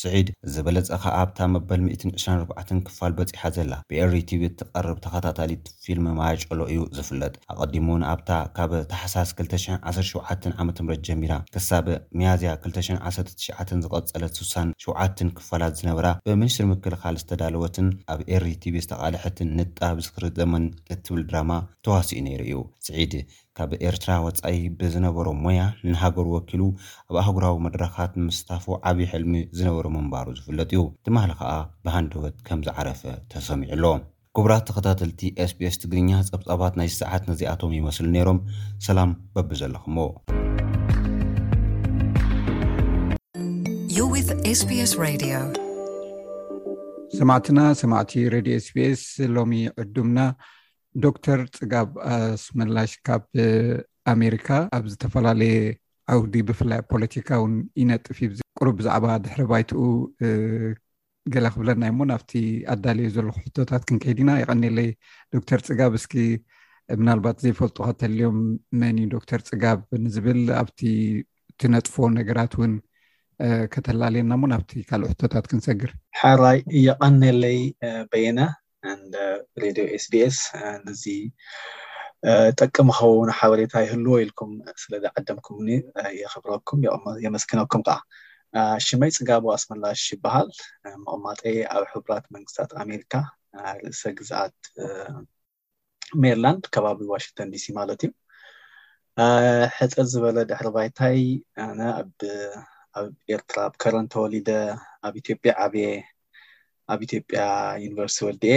ስዒድ ዝበለጸ ከኣ ኣብታ መበል ሚእትን ዕስራን ኣርባዕተን ክፋል በጺሓ ዘላ ብኤሪ ቲቪ እትቐርብ ተኸታታሊት ፊልም ማያጨሎ እዩ ዝፍለጥ። ኣቐዲሙ'ውን ኣብታ ካብ ታሕሳስ ክልተ ሽሕን ዓሰርተ ሸውዓተን ዓመተ ምህረት ጀሚራ ክሳብ ሚያዝያ ክልተ ሽሕን ዓሰርተ ትሽዓተን ዝቐጸለት ስሳን ሸውዓትን ክፋላት ዝነበራ ብምኒስትሪ ምክልኻል ዝተዳለወትን ኣብ ኤሪ ቲቪ ዝተቓልሐትን ንጣብ ዝኽሪ ዘመን እትብል ድራማ ተዋሲኡ ነይሩ እዩ። ስዒድ ካብ ኤርትራ ወጻኢ ብዝነበሮ ሞያ ንሃገሩ ወኪሉ ኣብ ኣህጉራዊ መድረኻት ንምስታፉ ዓቢ ሕልሚ ዝነበሮ ምንባሩ ዝፍለጥ'ዩ። ትማሊ ከኣ ብሃንደበት ከም ዝዓረፈ ተሰሚዑ ኣሎ። ክቡራት ተኸታተልቲ SBS ትግርኛ ጸብጻባት ናይዚ ሰዓት ነዚኣቶም ይመስሉ ነይሮም። ሰላም በብዘለኹሞ። You're with SBS Radio. ሰማዕትና ሰማዕቲ ረድዮ ስቤስ ሎሚ ዕዱምና ዶክተር ፅጋብ ኣስመላሽ ካብ ኣሜሪካ ኣብ ዝተፈላለየ ዓውዲ ብፍላይ ፖለቲካ እውን ይነጥፍ እዩ ቅሩብ ብዛዕባ ድሕሪ ባይትኡ ገለ ክብለና እዩሞ ናብቲ ኣዳልዮ ዘለኩ ሕቶታት ክንከይዲ ኢና ይቀኒለይ ዶክተር ፅጋብ እስኪ ምናልባት ዘይፈልጡ ከተልዮም መን እዩ ዶክተር ፅጋብ ንዝብል ኣብቲ ትነጥፎ ነገራት እውን ከተላለየና እሞ ናብቲ ካልእ ሕቶታት ክንሰግር ሓራይ የቀኒለይ በየነ and ሬድዮ ኤስቢኤስ ነዚ ጠቅም ኸውን ሓበሬታ ይህልዎ ኢልኩም ስለ ዝዓደምኩምኒ የኽብረኩም የመስግነኩም ከዓ ሽመይ ፅጋቡ ኣስመላሽ ይበሃል መቐማጠይ ኣብ ሕቡራት መንግስታት ኣሜሪካ ርእሰ ግዝኣት ሜሪላንድ ከባቢ ዋሽንግተን ዲሲ ማለት እዩ ሕፀ ዝበለ ድሕሪ ባይታይ ኣነ ኣብ ኤርትራ ኣብ ከረን ተወሊደ ኣብ ኢትዮጵያ ዓብየ ኣብ ኢትዮጵያ ዩኒቨርሲቲ ወዲኤ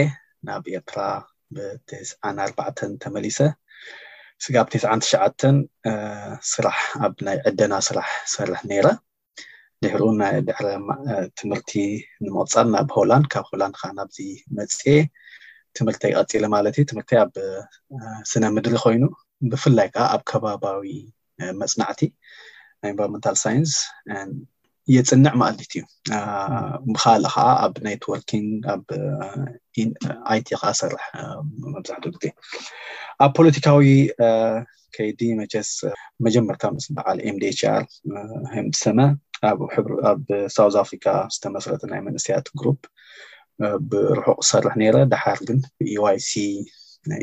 ናብ ኤርትራ ብትስዓን ኣርባዕተን ተመሊሰ ስጋብ ትስዓን ትሽዓተን ስራሕ ኣብ ናይ ዕደና ስራሕ ሰርሕ ነይረ ድሕሪኡ ናይ ድሕረ ትምህርቲ ንምቕፃል ናብ ሆላንድ ካብ ሆላንድ ከዓ ናብዚ መፅኤ ትምህርተይ ቀፂለ ማለት እዩ ትምህርተይ ኣብ ስነ ምድሪ ኮይኑ ብፍላይ ከዓ ኣብ ከባባዊ መፅናዕቲ ኤንቫይሮንመንታል ሳይንስ የፅንዕ ማለት እዩ ብካልእ ከዓ ኣብ ኔትወርኪንግ ኣብ ኣይቲ ከዓ ሰርሕ መብዛሕትኡ ግዜ ኣብ ፖለቲካዊ ከይዲ መቸስ መጀመርታ ምስ በዓል ኤምዲኤችኣር ህምድሰመ ኣብ ሳውዝ ኣፍሪካ ዝተመስረተ ናይ መንእሰያት ግሩፕ ብርሑቕ ሰርሕ ነይረ ደሓር ግን ብኢዋይሲ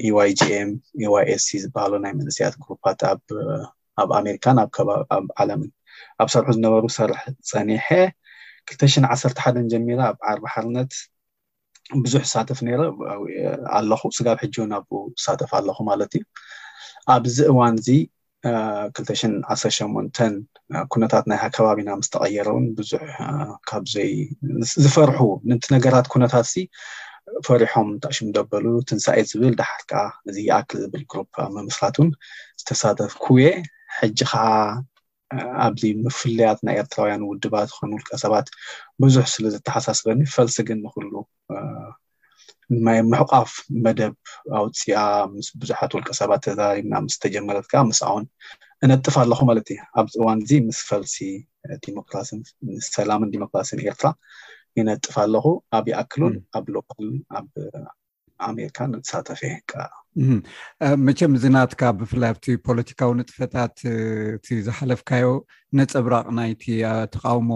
ኢዋይጂኤም ኢዋይኤስሲ ዝበሃሉ ናይ መንእሰያት ግሩፓት ኣብ ኣሜሪካን ኣብ ከባቢ ኣብ ዓለምን ኣብ ሰርሑ ዝነበሩ ሰርሕ ፀኒሐ 211 ጀሚረ ኣብ ዓርቢ ሓርነት ብዙሕ ይሳተፍ ነይረ ኣለኹ ስጋብ ሕጂ እውን ኣብኡ ይሳተፍ ኣለኹ ማለት እዩ ኣብዚ እዋን እዚ 218 ኩነታት ናይ ከባቢና ምስ ተቐየረ እውን ብዙሕ ካብዘይ ዝፈርሑ ነቲ ነገራት ኩነታት ሲ ፈሪሖም ታሽም ደበሉ ትንሳኤ ዝብል ድሓር ከዓ እዚ ይኣክል ዝብል ግሩፕ ምምስራት እውን ዝተሳተፍኩ እየ ሕጂ ከዓ ኣብዚ ምፍልያት ናይ ኤርትራውያን ውድባት ዝኾኑ ውልቀ ሰባት ብዙሕ ስለ ዘተሓሳስበኒ ፈልሲ ግን ንኩሉ ናይ ምሕቋፍ መደብ ኣውፅኣ ምስ ብዙሓት ውልቀ ሰባት ተዛሪብና ምስ ተጀመረት ከዓ ምስኣውን እነጥፍ ኣለኹ ማለት እዩ ኣብዚ እዋን እዚ ምስ ፈልሲ ዲሞክራሲን ሰላምን ዲሞክራሲን ኤርትራ ይነጥፍ ኣለኹ ኣብ ይኣክሉን ኣብ ሎካል ኣብ ኣሜሪካ ንሳተፈ ከኣ መቸም እዚ ናትካ ብፍላይ ኣብቲ ፖለቲካዊ ንጥፈታት እቲ ዝሓለፍካዮ ነፀብራቅ ናይቲ ተቃውሞ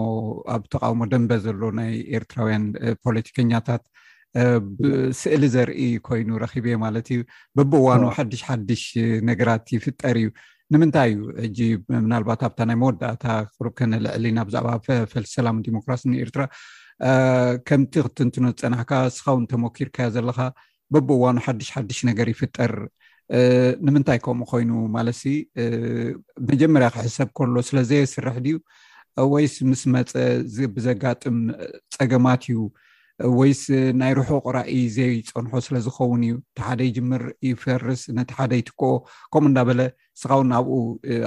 ኣብ ተቃውሞ ደንበ ዘሎ ናይ ኤርትራውያን ፖለቲከኛታት ስእሊ ዘርኢ ኮይኑ ረኪበ ማለት እዩ በብእዋኑ ሓድሽ ሓድሽ ነገራት ይፍጠር እዩ ንምንታይ እዩ ሕጂ ምናልባት ኣብታ ናይ መወዳእታ ክሩብ ከነልዕሊ ናብ ዛዕባ ፈልሲ ሰላም ዲሞክራሲ ንኤርትራ ከምቲ ክትንትኖ ዝፀናሕካ ስኻውን ተሞኪርካዮ ዘለካ በብእዋኑ ሓድሽ ሓድሽ ነገር ይፍጠር ንምንታይ ከምኡ ኮይኑ ማለት ሲ መጀመርያ ክሕሰብ ከሎ ስለዘየስርሕ ድዩ ወይስ ምስ መፀ ብዘጋጥም ፀገማት እዩ ወይስ ናይ ርሑቕ ራኢ ዘይጸንሖ ስለ ዝኸውን እዩ እቲ ሓደ ይጅምር ይፈርስ ነቲ ሓደ ይትክኦ ከምኡ እንዳበለ ንስኻ ውን ኣብኡ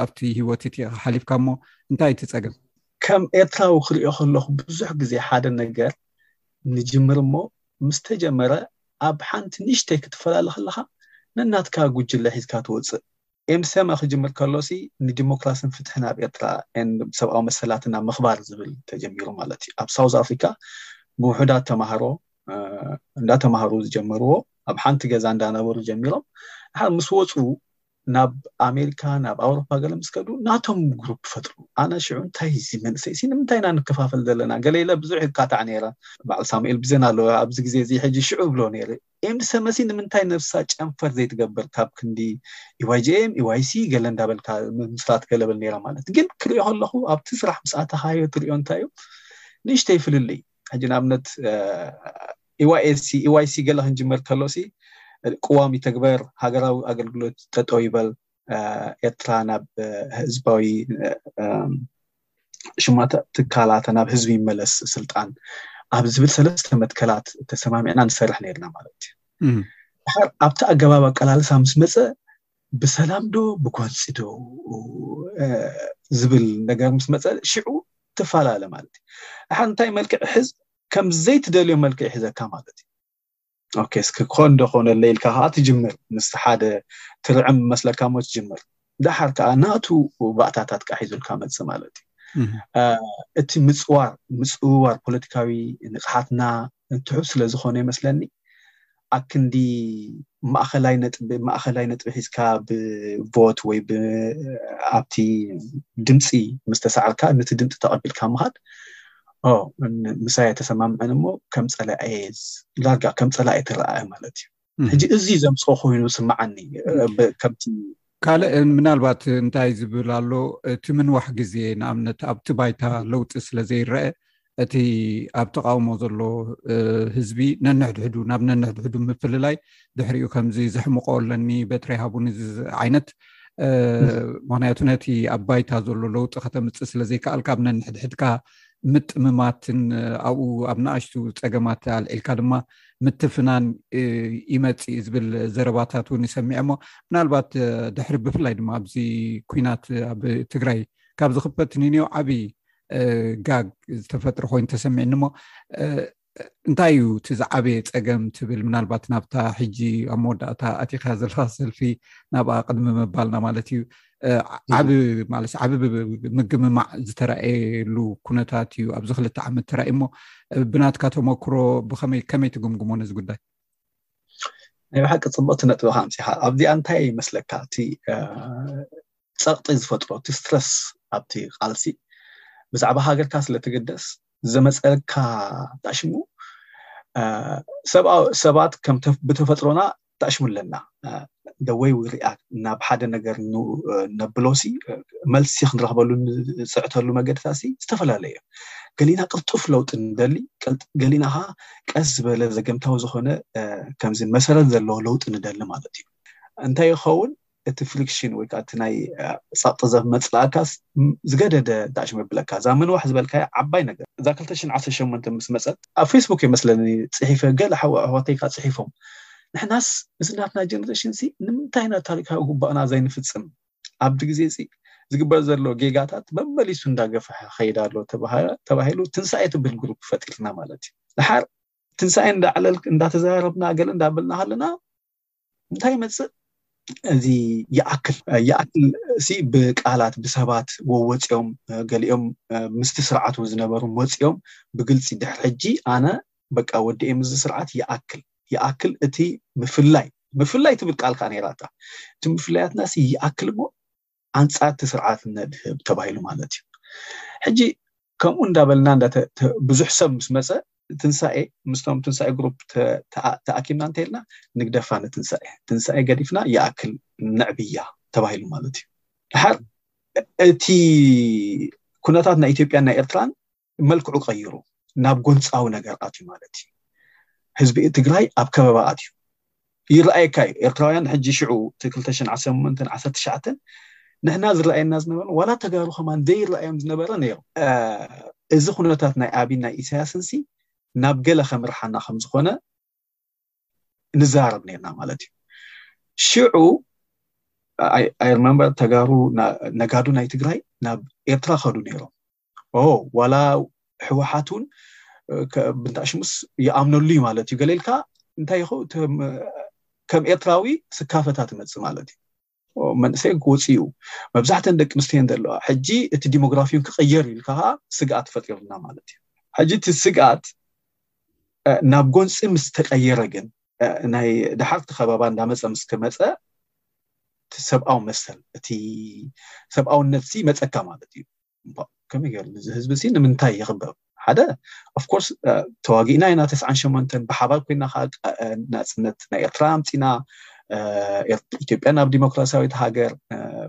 ኣብቲ ሂወት እቲ ሓሊፍካ እሞ እንታይ እቲ ጸገም ከም ኤርትራዊ ክሪኦ ከለኹ ብዙሕ ግዜ ሓደ ነገር ንጅምር እሞ ምስ ተጀመረ ኣብ ሓንቲ ንእሽተይ ክትፈላለ ከለኻ ነናትካ ጉጅለ ሒዝካ ትወጽእ ኤምሰመ ክጅምር ከሎሲ ንዲሞክራስን ፍትሕን ኣብ ኤርትራ and ሰብኣዊ መሰላትን ኣብ ምኽባር ዝብል ተጀሚሩ ማለት እዩ። ኣብ ሳውዝ ኣፍሪካ ብውሑዳት ተማሃሮ እንዳተማሃሩ ዝጀመርዎ ኣብ ሓንቲ ገዛ እንዳነበሩ ጀሚሮም ድሓር ምስ ወጹ ናብ ኣሜሪካ ናብ ኣውሮፓ ገለ ምስ ከዱ ናቶም ግሩፕ ፈጥሩ። ኣነ ሽዑ እንታይ እዚ መንእሰይ ሲ ንምንታይ ኢና ንከፋፈል ዘለና ገለ ኢለ ብዙሕ ይካታዕ ነይረ። በዓል ሳሙኤል ብዜና ኣሎ ኣብዚ ግዜ እዚ ሕጂ ሽዑ እብሎ ነይረ። ኤምሰመሲ ንምንታይ ነብሳ ጨንፈር ዘይትገብር ካብ ክንዲ ኢዋይጂኤም ኢዋይሲ ገለ እንዳበልካ ምስራት ገለበል ነይራ ማለት ግን ክሪኦ ከለኹ ኣብቲ ስራሕ ምስ ኣተኻዮ ትሪኦ እንታይ እዩ ንእሽተይ ፍልልይ ሕጂ ንኣብነት ኢዋይኤሲ ኢዋይሲ ገለ ክንጅመር ከሎሲ ቅዋም ይተግበር ሃገራዊ ኣገልግሎት ጠጠው ይበል ኤርትራ ናብ ህዝባዊ ሽማት ትካላት ናብ ህዝቢ ይመለስ ስልጣን ኣብ ዝብል ሰለስተ መትከላት ተሰማሚዕና ንሰርሕ ነርና ማለት እዩ ድሓር ኣብቲ ኣገባብ ኣቀላልሳ ምስ መፀ ብሰላም ዶ ብጎንፂ ዶ ዝብል ነገር ምስ መፀ ሽዑ ትፈላለ ማለት እዩ ድሓር እንታይ መልክዕ ሕዝ ከም ዘይትደልዮ መልክዕ ሒዘካ ማለት እዩ ኦኬ እስኪ ክኾን ዶ ኮነለይ ኢልካ ከዓ ትጅምር ምስ ሓደ ትርዕም መስለካ ሞ ትጅምር ዳሓር ከዓ ናቱ ባእታታት ከዓ ሒዙልካ መፅ ማለት እዩ እቲ ምፅዋር ምፅውዋር ፖለቲካዊ ንቕሓትና ትሑት ስለ ዝኾነ ይመስለኒ ኣክንዲ ማእኸላይ ነጥቢ ማእኸላይ ነጥቢ ሒዝካ ብቮት ወይ ኣብቲ ድምፂ ምስ ተሳዕርካ ነቲ ድምፂ ተቐቢልካ ምኻድ ምሳይ ተሰማምዐን እሞ ከም ፀላኤ ዳርጋ ከም ፀላኤ ትረኣየ ማለት እዩ ሕጂ እዚ ዘምፅኦ ኮይኑ ስማዓኒ ከምቲ ካልእ ምናልባት እንታይ ዝብል ኣሎ እቲ ምንዋሕ ግዜ ንኣብነት ኣብቲ ባይታ ለውጢ ስለ ዘይረአ እቲ ኣብ ተቃውሞ ዘሎ ህዝቢ ነንሕድሕዱ ናብ ነንሕድሕዱ ምፍልላይ ድሕሪኡ ከምዚ ዘሕምቆ ኣለኒ በትሪ ሃቡኒ ዓይነት ምክንያቱ ነቲ ኣብ ባይታ ዘሎ ለውጢ ከተምፅእ ስለዘይከኣልካ ብ ነንሕድሕድካ ምጥምማትን ኣብኡ ኣብ ንኣሽቱ ፀገማት ኣልዒልካ ድማ ምትፍናን ይመፅእ ዝብል ዘረባታት እውን ይሰሚዐ እሞ ምናልባት ድሕሪ ብፍላይ ድማ ኣብዚ ኩናት ኣብ ትግራይ ካብ ዝክፈት ንንዮ ዓብይ ጋግ ዝተፈጥረ ኮይኑ ተሰሚዕኒ እሞ እንታይ እዩ እቲ ዝዓበየ ፀገም ትብል ምናልባት ናብታ ሕጂ ኣብ መወዳእታ ኣቲካ ዘለካ ሰልፊ ናብኣ ቅድሚ ምባልና ማለት እዩ ዓብ ማለት ዓብ ምግምማዕ ዝተረኣየሉ ኩነታት እዩ ኣብዚ ክልተ ዓመት ተራእዩ እሞ ብናትካ ተመክሮ ብከመይ ከመይ ትግምግሞ ነዚ ጉዳይ ናይ ብሓቂ ፅቡቅቲ ነጥብካ ኣምፅካ ኣብዚኣ እንታይ ይመስለካ እቲ ፀቕጢ ዝፈጥሮ እቲ ስትረስ ኣብቲ ቃልሲ ብዛዕባ ሃገርካ ስለትግደስ ዘመፀልካ ታሽሙ ሰባት ከም ብተፈጥሮና ታሽሙ ኣለና ደወይ ርኣት ናብ ሓደ ነገር ነብሎሲ መልሲ ክንረክበሉ ንፅዕተሉ መገድታት ዝተፈላለዩ እዮም ገሊና ቅልጡፍ ለውጢ ንደሊ ገሊና ከዓ ቀስ ዝበለ ዘገምታዊ ዝኮነ ከምዚ መሰረት ዘለዎ ለውጢ ንደሊ ማለት እዩ እንታይ ይኸውን እቲ ፍሪክሽን ወይ ከዓ እቲ ናይ ጸቕጢ ዘፍ መጽላእካስ ዝገደደ እንታይ ሽም የብለካ እዛ ምንዋሕ ዝበልካያ ዓባይ ነገር እዛ ክልተ ሽሕን ዓሰርተ ሸሞንተን ምስ መጸት ኣብ ፌስቡክ እየ መስለኒ ጽሒፈ ገለ ሓው ኣሕዋተይ ከዓ ጽሒፎም ንሕናስ እዚ ናትና ጀነሬሽን ሲ ንምንታይ ኢና ታሪካዊ ጉባእና ዘይንፍጽም ኣብዚ ግዜ እዚ ዝግበር ዘሎ ጌጋታት መመሊሱ እንዳገፈሐ ኸይድ ኣሎ ተባሂሉ ትንሳኤ ትብል ግሩፕ ፈጢርና ማለት እዩ ድሓር ትንሳኤ እንዳዕለል እንዳተዘራረብና ገለ እንዳበልና ሃለና እንታይ ይመፅእ እዚ ይኣክል ይኣክል እሲ ብቃላት ብሰባት ወወፂኦም ገሊኦም ምስቲ ስርዓት እውን ዝነበሩ ወፂኦም ብግልፂ ድሕር ሕጂ ኣነ በቃ ወዲኤ ምዚ ስርዓት ይኣክል ይኣክል እቲ ምፍላይ ምፍላይ ትብል ቃል ከዓ ነይራታ እቲ ምፍላያትና ሲ ይኣክል እሞ ኣንጻር እቲ ስርዓት ነድህብ ተባሂሉ ማለት እዩ። ሕጂ ከምኡ እንዳበልና ብዙሕ ሰብ ምስ መጸ ትንሳኤ ምስቶም ትንሳኤ ግሩፕ ተኣኪብና እንተይልና ንግደፋ ንትንሳኤ ትንሳኤ ገዲፍና ይኣክል ነዕብያ ተባሂሉ ማለት እዩ። ድሓር እቲ ኩነታት ናይ ኢትዮጵያን ናይ ኤርትራን መልክዑ ቀይሩ ናብ ጎንፃዊ ነገር ኣትዩ ማለት እዩ ህዝቢ ትግራይ ኣብ ከበባ ኣትዩ ይረኣየካ እዩ ኤርትራውያን ሕጂ ሽዑ እቲ 218 19 ንሕና ዝረኣየና ዝነበረ ዋላ ተጋሩ ከማን ዘይረኣዮም ዝነበረ ነይሩ እዚ ኩነታት ናይ ኣብን ናይ ኢሳያስን ሲ ናብ ገለ ከምርሓና ከም ዝኾነ ንዛረብ ነርና ማለት እዩ ሽዑ ኣይ ሪመምበር ተጋሩ ነጋዱ ናይ ትግራይ ናብ ኤርትራ ከዱ ነይሮም ኦ ዋላ ሕወሓት እውን ብንታሽሙስ ይኣምነሉ እዩ ማለት እዩ ገሌልካ እንታይ ይኸው ከም ኤርትራዊ ስካፈታ ትመፅእ ማለት እዩ መንእሰይ ክወፅኡ መብዛሕተን ደቂ ኣንስትዮን ዘለዋ ሕጂ እቲ ዲሞግራፊውን ክቅየር ኢልካ ከዓ ስግኣት ፈጢሩና ማለት እዩ ሕጂ እቲ ስግኣት ናብ ጎንፂ ምስ ተቀየረ ግን ናይ ድሓርቲ ከባባ እንዳመፀ ምስ ከመፀ እቲ ሰብኣዊ መሰል እቲ ሰብኣውነት ሲ መፀካ ማለት እዩ ከመይ ገይሩ እዚ ህዝቢ እዚ ንምንታይ ይኽበብ ሓደ ኦፍኮርስ ተዋጊእና ኢና ተስዓን ሸሞንተን ብሓባር ኮይና ከዓ ናፅነት ናይ ኤርትራ ኣምፂና ኢትዮጵያ ናብ ዲሞክራሲያዊት ሃገር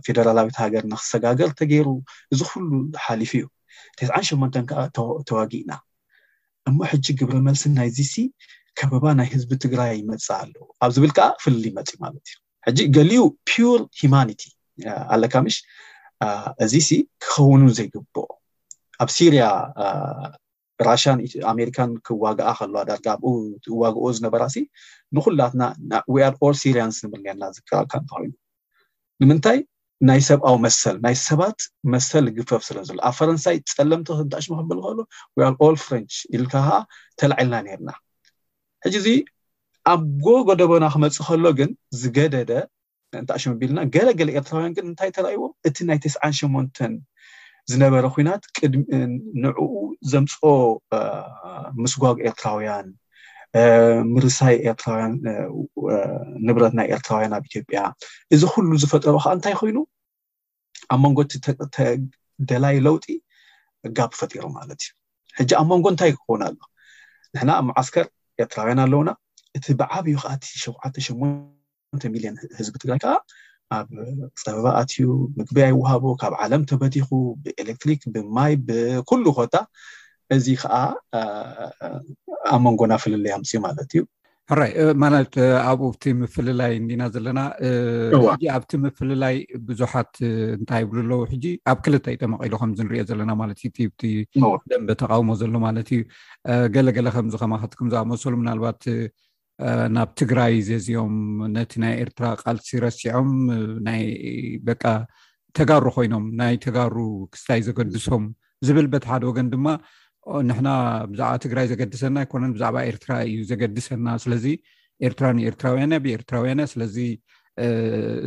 ፌደራላዊት ሃገር ንክሰጋገር ተገይሩ እዚ ኩሉ ሓሊፉ እዩ ተስዓን ሸሞንተን ከዓ ተዋጊእና እሞ ሕጂ ግብረ መልሲ ናይዚ ሲ ከበባ ናይ ህዝቢ ትግራይ ይመፅእ ኣለዎ ኣብ ዝብል ከዓ ፍልል ይመፅእ ማለት እዩ ሕጂ ገሊኡ ፒር ሂማኒቲ ኣለካ ምሽ እዚ ሲ ክኸውንን ዘይግብኦ ኣብ ሲርያ ራሽያን ኣሜሪካን ክዋግኣ ከለዋ ዳርጋ ኣብኡ ትዋግኦ ዝነበራ ሲ ንኩላትና ዊኣር ኦል ሲርያንስ ንብል ነርና ዝከኣልካ እንተኮይኑ ንምንታይ ናይ ሰብኣዊ መሰል ናይ ሰባት መሰል ግፈፍ ስለ ዘሎ ኣብ ፈረንሳይ ፀለምቲ ክንታሽሙ ክብል ከሎ ዊኣር ኦል ፍሬንች ኢልካ ከዓ ተላዒልና ነርና ሕጂ እዚ ኣብጎ ጎደቦና ክመጽእ ከሎ ግን ዝገደደ እንተ ኣሽም ቢልና ገለ ገለ ኤርትራውያን ግን እንታይ ተራእይዎም እቲ ናይ ተስዓን ሸሞንተን ዝነበረ ኩናት ንዕኡ ዘምፅኦ ምስጓግ ኤርትራውያን ምርሳይ ኤርትራውያን ንብረት ናይ ኤርትራውያን ኣብ ኢትዮጵያ እዚ ኩሉ ዝፈጠሮ ከዓ እንታይ ኮይኑ ኣብ መንጎ ደላይ ለውጢ ጋብ ፈጢሩ ማለት እዩ ሕጂ ኣብ መንጎ እንታይ ክኸውን ኣሎ ንሕና ኣብ መዓስከር ኤርትራውያን ኣለውና እቲ ብዓብዩ ከዓ እቲ ሸውዓተ ሸሞንተ ሚልዮን ህዝቢ ትግራይ ከዓ ኣብ ፀበባ ኣትዩ ምግቢ ኣይወሃቦ ካብ ዓለም ተበቲኹ ብኤሌክትሪክ ብማይ ብኩሉ ኮታ እዚ ከዓ ኣብ መንጎና ፍልለይ ኣምፅዩ ማለት እዩ ሕራይ ማለት ኣብኡ እቲ ምፍልላይ እንዲና ዘለና ሕጂ ኣብቲ ምፍልላይ ብዙሓት እንታይ ይብሉ ኣለዉ ሕጂ ኣብ ክልተ እዩ ተመቂሉ ከምዚ ንሪኦ ዘለና ማለት እዩ እቲ ደንበ ተቃውሞ ዘሎ ማለት እዩ ገለገለ ከምዚ ከማኸትኩም ዝኣመሰሉ ምናልባት ናብ ትግራይ ዘዝዮም ነቲ ናይ ኤርትራ ቃልሲ ረሲዖም ናይ በቃ ተጋሩ ኮይኖም ናይ ተጋሩ ክስታይ ዘገድሶም ዝብል በቲ ሓደ ወገን ድማ ንሕና ብዛዕባ ትግራይ ዘገድሰና ኣይኮነን ብዛዕባ ኤርትራ እዩ ዘገድሰና ስለዚ ኤርትራ ንኤርትራውያን ብ ኤርትራውያን እያ ስለዚ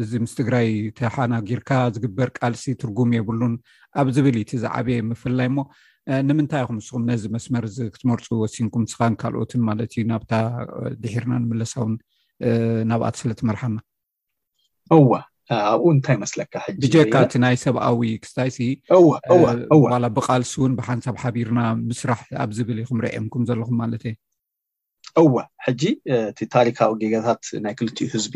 እዚ ምስ ትግራይ ተሓናጊርካ ዝግበር ቃልሲ ትርጉም የብሉን ኣብ ዝብል እቲ ዝዓበየ ምፍላይ እሞ ንምንታይ ይኹም ንስኹም ነዚ መስመር እዚ ክትመርፁ ወሲንኩም ስኻን ካልኦትን ማለት እዩ ናብታ ድሒርና ንምለሳውን ናብኣት ስለትመርሓና እወ ኣብኡ እንታይ መስለካ ሕብጀካ እቲ ናይ ሰብኣዊ ክስታይሲ ዋላ ብቃልሲ እውን ብሓንሳብ ሓቢርና ምስራሕ ኣብ ዝብል ኢኹም ርዕምኩም ዘለኹም ማለት እየ እወ ሕጂ እቲ ታሪካዊ ጌጋታት ናይ ክልትኡ ህዝቢ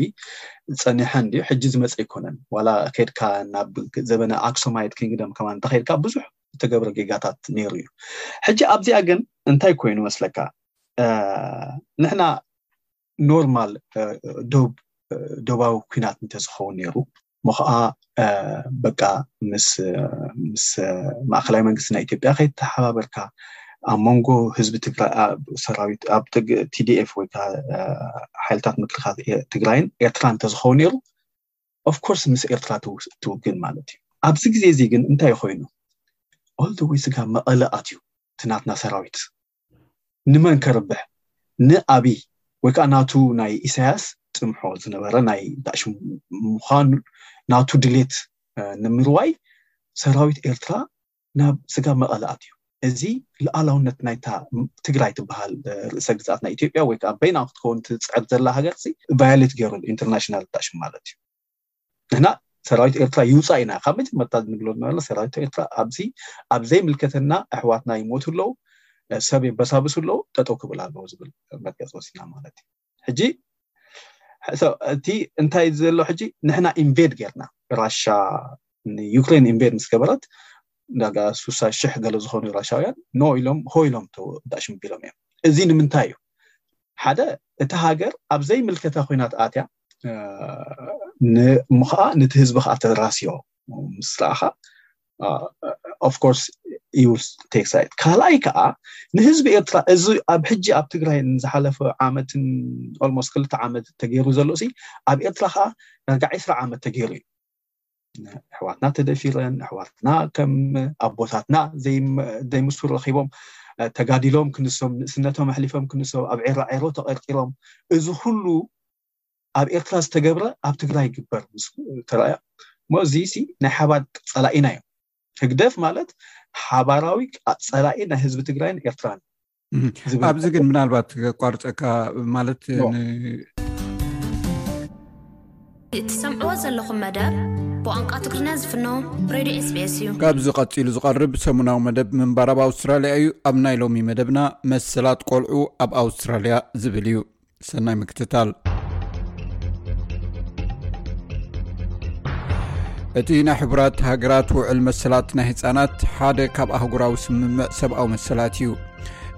ፀኒሐ እንድዩ ሕጂ ዝመፀ ኣይኮነን ዋላ ከድካ ናብ ዘበነ ኣክሶማይት ክንግደም ከማ እንተከድካ ብዙሕ ዝተገብረ ጌጋታት ነይሩ እዩ ሕጂ ኣብዚኣ ግን እንታይ ኮይኑ መስለካ ንሕና ኖርማል ዶብ ዶባዊ ኩናት እንተዝኸውን ነይሩ እሞ ከዓ በቃ ምስ ምስ ማእከላይ መንግስቲ ናይ ኢትዮጵያ ከይተሓባበርካ ኣብ መንጎ ህዝቢ ትግራይ ሰራዊት ኣብ ቲዲኤፍ ወይ ከዓ ሓይልታት ምክልኻል ትግራይን ኤርትራ እንተዝኸውን ነይሩ ኦፍኮርስ ምስ ኤርትራ ትውግን ማለት እዩ ኣብዚ ግዜ እዚ ግን እንታይ ኮይኑ ኦል ደ ወይ ስጋ መቐለ ኣትዩ እቲ ናትና ሰራዊት ንመን ከርብሕ ንኣብይ ወይ ከዓ ናቱ ናይ ኢሳያስ ፅንሖ ዝነበረ ናይ ዳእሽ ምዃን ናቱ ድሌት ንምርዋይ ሰራዊት ኤርትራ ናብ ስጋ መቐለ ኣትዩ እዚ ልኣላውነት ናይታ ትግራይ ትበሃል ርእሰ ግዝኣት ናይ ኢትዮጵያ ወይ ከዓ በይና ክትከውን ትፅዕር ዘላ ሃገር ቫያሌት ገይሩ ኢንተርናሽናል ዳሽን ማለት እዩ። ንሕና ሰራዊት ኤርትራ ይውፃእ ኢና ካብ መጀመርታ ንብሎ ዝነበርና ሰራዊት ኤርትራ ኣብዚ ኣብ ዘይምልከተና ኣሕዋትና ይሞቱ ኣለዉ ሰብ የበሳብሱ ኣለዉ ጠጠው ክብል ኣለዎ ዝብል መርገፂ ወሲና ማለት እዩ ሕጂ እቲ እንታይ ዘሎ ሕጂ ንሕና ኢንቬድ ጌርና ራሻ ንዩክሬን ኢንቬድ ምስ ገበረት ዳጋ ሱሳ ሽሕ ገለ ዝኾኑ ራሻውያን ኖ ኢሎም ሆ ኢሎም ዳሽም ቢሎም እዮም እዚ ንምንታይ እዩ ሓደ እቲ ሃገር ኣብ ዘይምልከታ ኩናት ኣትያ እሞ ከዓ ነቲ ህዝቢ ከዓ ተራስዮ ምስ ረኣኻ ኦፍኮርስ ዩል ቴክ ሳይት ካልኣይ ከዓ ንህዝቢ ኤርትራ እዚ ኣብ ሕጂ ኣብ ትግራይ ዝሓለፈ ዓመትን ኦልሞስት ክልተ ዓመት ተገይሩ ዘሎ ሲ ኣብ ኤርትራ ከዓ ዳርጋ ዕስራ ዓመት ተገይሩ እዩ ኣሕዋትና ተደፊረን ኣሕዋትና ከም ኣቦታትና ዘይምሱ ረኪቦም ተጋዲሎም ክንሶም ንእስነቶም ኣሕሊፎም ክንሶም ኣብ ዒራዔሮ ተቐርቂሮም እዚ ኩሉ ኣብ ኤርትራ ዝተገብረ ኣብ ትግራይ ይግበር ተረኣያ እሞ እዚ ናይ ሓባር ፀላኢና እዮም ህግደፍ ማለት ሓባራዊ ፀላኢ ናይ ህዝቢ ትግራይን ኤርትራን ኣብዚ ግን ምናልባት ቋርፀካ ማለት እትሰምዕዎ ዘለኹም መደብ ብቋንቋ ትግርኛ ዝፍኖ ሬድዮ ስቤስ እዩ ካብዚ ቀፂሉ ዝቐርብ ሰሙናዊ መደብ ምንባር ኣብ ኣውስትራልያ እዩ ኣብ ናይ ሎሚ መደብና መሰላት ቆልዑ ኣብ ኣውስትራልያ ዝብል እዩ ሰናይ ምክትታል እቲ ናይ ሕቡራት ሃገራት ውዕል መሰላት ናይ ህፃናት ሓደ ካብ ኣህጉራዊ ስምምዕ ሰብኣዊ መሰላት እዩ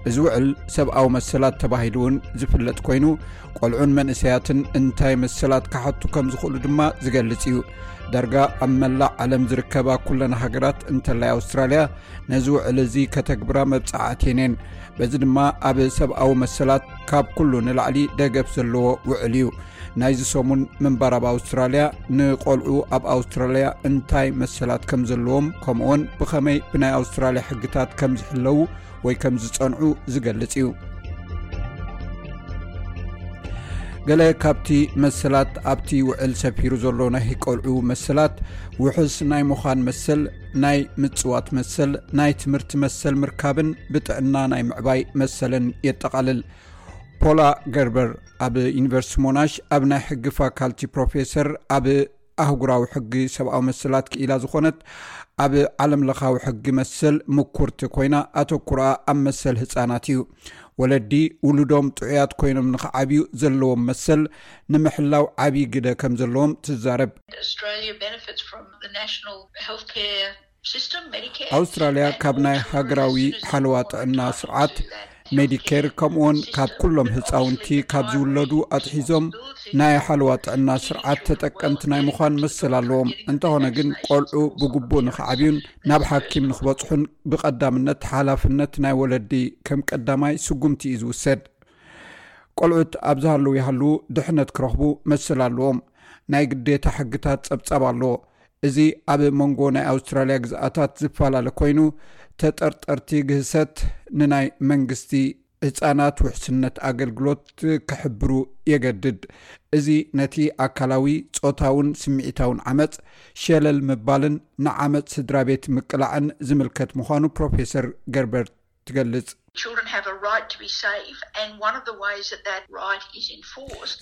እዚ ውዕል ሰብኣዊ መሰላት ተባሂሉ እውን ዝፍለጥ ኮይኑ ቆልዑን መንእሰያትን እንታይ መሰላት ካሓቱ ከም ዝኽእሉ ድማ ዝገልፅ እዩ ዳርጋ ኣብ መላእ ዓለም ዝርከባ ኩለን ሃገራት እንተላይ ኣውስትራልያ ነዚ ውዕል እዚ ከተግብራ መብፃዓት የን የን በዚ ድማ ኣብ ሰብኣዊ መሰላት ካብ ኩሉ ንላዕሊ ደገፍ ዘለዎ ውዕል እዩ ናይዚ ሰሙን ምንባር ኣብ ኣውስትራልያ ንቆልዑ ኣብ ኣውስትራልያ እንታይ መሰላት ከም ዘለዎም ከምኡውን ብኸመይ ብናይ ኣውስትራልያ ሕግታት ከም ዝሕለዉ ወይ ከም ዝፀንዑ ዝገልፅ እዩ ገለ ካብቲ መሰላት ኣብቲ ውዕል ሰፊሩ ዘሎ ናይ ቆልዑ መሰላት ውሑስ ናይ ምዃን መሰል ናይ ምፅዋት መሰል ናይ ትምህርቲ መሰል ምርካብን ብጥዕና ናይ ምዕባይ መሰልን የጠቓልል ፖላ ገርበር ኣብ ዩኒቨርስቲ ሞናሽ ኣብ ናይ ሕጊ ፋካልቲ ፕሮፌሰር ኣብ ኣህጉራዊ ሕጊ ሰብኣዊ መሰላት ክኢላ ዝኾነት ኣብ ዓለም ለኻዊ ሕጊ መሰል ምኩርቲ ኮይና ኣተኩርኣ ኣብ መሰል ህፃናት እዩ ወለዲ ውሉዶም ጥዑያት ኮይኖም ንክዓብዩ ዘለዎም መሰል ንምሕላው ዓብዪ ግደ ከም ዘለዎም ትዛረብ ኣውስትራልያ ካብ ናይ ሃገራዊ ሓለዋ ጥዕና ስርዓት ሜዲኬር ከምኡውን ካብ ኩሎም ህፃውንቲ ካብ ዝውለዱ ኣትሒዞም ናይ ሓለዋ ጥዕና ስርዓት ተጠቀምቲ ናይ ምዃን መሰል ኣለዎም እንተኾነ ግን ቆልዑ ብግቡእ ንክዓብዩን ናብ ሓኪም ንክበፅሑን ብቀዳምነት ሓላፍነት ናይ ወለዲ ከም ቀዳማይ ስጉምቲ እዩ ዝውሰድ ቆልዑት ኣብዝሃለዉ ይሃሉ ድሕነት ክረኽቡ መሰል ኣለዎም ናይ ግዴታ ሕግታት ጸብጻብ ኣለዎ። እዚ ኣብ መንጎ ናይ ኣውስትራልያ ግዝኣታት ዝፈላለ ኮይኑ፣ ተጠርጠርቲ ግህሰት ንናይ መንግስቲ ህጻናት ውሕስነት ኣገልግሎት ክሕብሩ የገድድ። እዚ ነቲ ኣካላዊ፣ ጾታውን ስምዒታውን ዓመጽ፣ ሸለል ምባልን ንዓመጽ ስድራቤት ምቅላዕን ዝምልከት ምዃኑ ፕሮፌሰር ገርበርት ትገልጽ።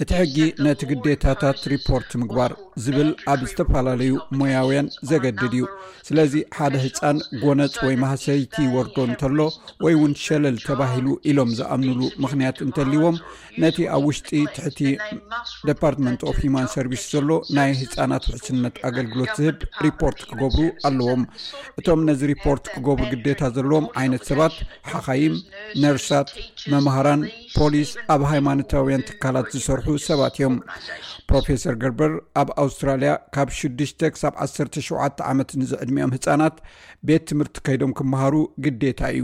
እቲ ሕጊ ነቲ ግዴታታት ሪፖርት ምግባር ዝብል ኣብ ዝተፈላለዩ ሞያውያን ዘገድድ እዩ። ስለዚ ሓደ ህፃን ጎነፅ ወይ ማህሰይቲ ይወርዶ እንተሎ ወይ እውን ሸለል ተባሂሉ ኢሎም ዝኣምንሉ ምኽንያት እንተልዎም ነቲ ኣብ ውሽጢ ትሕቲ ደፓርትመንት ኦፍ ሂማን ሰርቪስ ዘሎ ናይ ህፃናት ውሕስነት ኣገልግሎት ዝህብ ሪፖርት ክገብሩ ኣለዎም እቶም ነዚ ሪፖርት ክገብሩ ግዴታ ዘለዎም ዓይነት ሰባት ሓኻይም ነርሳት መምሃራን ፖሊስ ኣብ ሃይማኖታውያን ትካላት ዝሰርሑ ሰባት እዮም ፕሮፌሰር ገርበር ኣብ ኣውስትራልያ ካብ ሽዱሽተ ክሳብ ዓሰርተ ሸውዓተ ዓመት ንዝዕድሚኦም ህፃናት ቤት ትምህርቲ ከይዶም ክመሃሩ ግዴታ እዩ።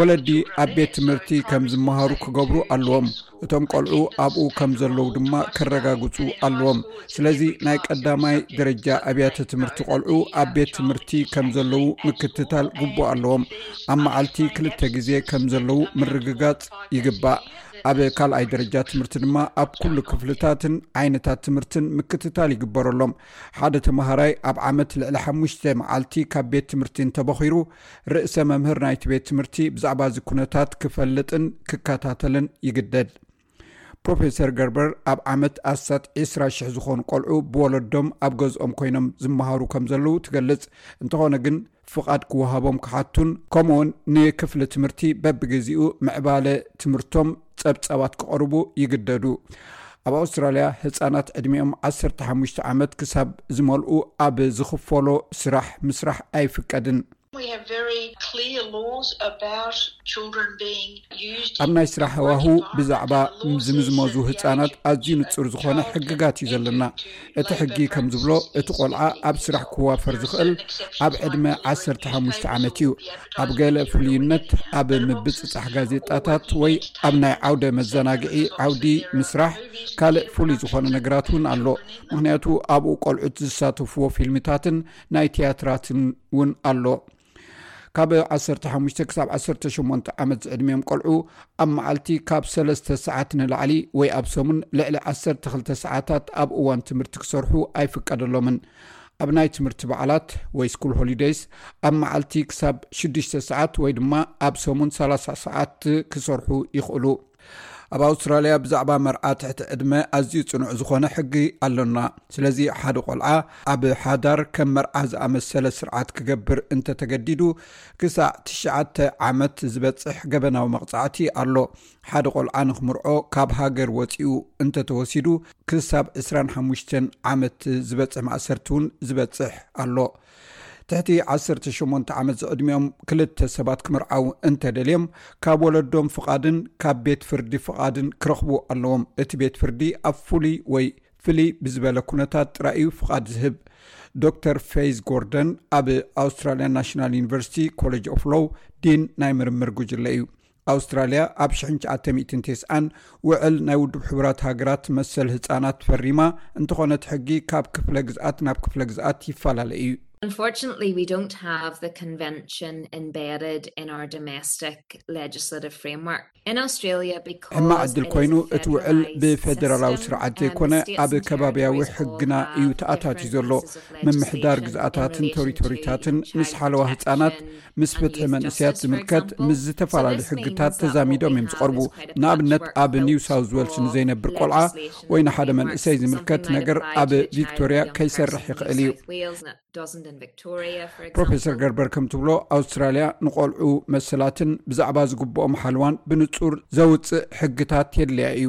ወለዲ ኣብ ቤት ትምህርቲ ከም ዝመሃሩ ክገብሩ ኣለዎም፣ እቶም ቆልዑ ኣብኡ ከም ዘለዉ ድማ ከረጋግፁ ኣለዎም። ስለዚ ናይ ቀዳማይ ደረጃ ኣብያተ ትምህርቲ ቆልዑ ኣብ ቤት ትምህርቲ ከም ዘለዉ ምክትታል ግቡእ ኣለዎም። ኣብ መዓልቲ ክልተ ግዜ ከም ዘለዉ ምርግጋፅ ይግባእ። ኣብ ካልኣይ ደረጃ ትምህርቲ ድማ ኣብ ኩሉ ክፍልታትን ዓይነታት ትምህርትን ምክትታል ይግበረሎም ሓደ ተምሃራይ ኣብ ዓመት ልዕሊ ሓሙሽተ መዓልቲ ካብ ቤት ትምህርቲ እንተበኺሩ ርእሰ መምህር ናይቲ ቤት ትምህርቲ ብዛዕባ እዚ ኩነታት ክፈልጥን ክከታተልን ይግደድ ፕሮፌሰር ገርበር ኣብ ዓመት ኣስታት 2ስራ ሽሕ ዝኾኑ ቆልዑ ብወለዶም ኣብ ገዝኦም ኮይኖም ዝመሃሩ ከም ዘለዉ ትገልፅ እንተኾነ ግን ፍቓድ ክወሃቦም ክሓቱን ከምኡውን ንክፍሊ ትምህርቲ በብግዜኡ ምዕባለ ትምህርቶም ጸብጻባት ክቐርቡ ይግደዱ። ኣብ ኣውስትራልያ ህጻናት ዕድሚኦም ዓሰርተ ሓሙሽተ ዓመት ክሳብ ዝመልኡ ኣብ ዝኽፈሎ ስራሕ ምስራሕ ኣይፍቀድን። ኣብ ናይ ስራሕ ሃዋህው ብዛዕባ ዝምዝመዙ ህጻናት ኣዝዩ ንጹር ዝኾነ ሕግጋት እዩ ዘለና። እቲ ሕጊ ከም ዝብሎ እቲ ቆልዓ ኣብ ስራሕ ክዋፈር ዝኽእል ኣብ ዕድመ ዓሰርተ ሓሙሽተ ዓመት እዩ ኣብ ገለ ፍሉይነት ኣብ ምብፅፃሕ ጋዜጣታት ወይ ኣብ ናይ ዓውደ መዘናግዒ ዓውዲ ምስራሕ ካልእ ፍሉይ ዝኾነ ነገራት እውን ኣሎ ምክንያቱ ኣብኡ ቆልዑት ዝሳተፍዎ ፊልምታትን ናይ ትያትራትን እውን ኣሎ ካብ ዓሰርተ ሓሙሽተ ክሳብ ዓሰርተ ሸሞንተ ዓመት ዝዕድሚኦም ቆልዑ ኣብ መዓልቲ ካብ ሰለስተ ሰዓት ንላዕሊ ወይ ኣብ ሰሙን ልዕሊ ዓሰርተ ክልተ ሰዓታት ኣብ እዋን ትምህርቲ ክሰርሑ ኣይፍቀደሎምን ኣብ ናይ ትምህርቲ በዓላት ወይ ስኩል ሆሊደይስ ኣብ መዓልቲ ክሳብ ሽዱሽተ ሰዓት ወይ ድማ ኣብ ሰሙን ሰላሳ ሰዓት ክሰርሑ ይኽእሉ ኣብ ኣውስትራልያ ብዛዕባ መርዓ ትሕቲ ዕድመ ኣዝዩ ፅኑዕ ዝኾነ ሕጊ ኣሎና ስለዚ ሓደ ቆልዓ ኣብ ሓዳር ከም መርዓ ዝኣመሰለ ስርዓት ክገብር እንተተገዲዱ ክሳዕ ትሽዓተ ዓመት ዝበፅሕ ገበናዊ መቕፃዕቲ ኣሎ ሓደ ቆልዓ ንክምርዖ ካብ ሃገር ወፂኡ እንተተወሲዱ ክሳብ 25 ዓመት ዝበፅሕ ማእሰርቲ እውን ዝበፅሕ ኣሎ ትሕቲ ዓሰርተ ሸሞንተ ዓመት ዝዕድሚኦም ክልተ ሰባት ክምርዓው እንተደልዮም ካብ ወለዶም ፍቓድን ካብ ቤት ፍርዲ ፍቓድን ክረኽቡ ኣለዎም እቲ ቤት ፍርዲ ኣብ ፍሉይ ወይ ፍልይ ብዝበለ ኩነታት ጥራይ እዩ ፍቓድ ዝህብ ዶክተር ፌዝ ጎርደን ኣብ ኣውስትራልያ ናሽናል ዩኒቨርሲቲ ኮሌጅ ኦፍ ሎው ዲን ናይ ምርምር ጉጅለ እዩ ኣውስትራልያ ኣብ ሽ990ን ውዕል ናይ ውድብ ሕቡራት ሃገራት መሰል ህፃናት ፈሪማ እንተኾነት ሕጊ ካብ ክፍለ ግዝኣት ናብ ክፍለ ግዝኣት ይፈላለ እዩ ሕማቅ ዕድል ኮይኑ እቲ ውዕል ብፌደራላዊ ስርዓት ዘይኮነ ኣብ ከባብያዊ ሕግና እዩ ተኣታትዩ ዘሎ ምምሕዳር ግዝኣታትን ቶሪቶሪታትን ምስ ሓለዋ ህፃናት ምስ ፍትሒ መንእስያት ዝምልከት ምስ ዝተፈላለዩ ሕግታት ተዛሚዶም እዮም ዝቐርቡ ንኣብነት ኣብ ኒው ሳውት ወልስ ንዘይነብር ቆልዓ ወይ ንሓደ መንእሰይ ዝምልከት ነገር ኣብ ቪክቶርያ ከይሰርሕ ይኽእል እዩ ፕሮፌሰር ገርበር ከም ትብሎ ኣውስትራልያ ንቆልዑ መሰላትን ብዛዕባ ዝግብኦም ሓልዋን ብንፁር ዘውፅእ ሕግታት የድልያ እዩ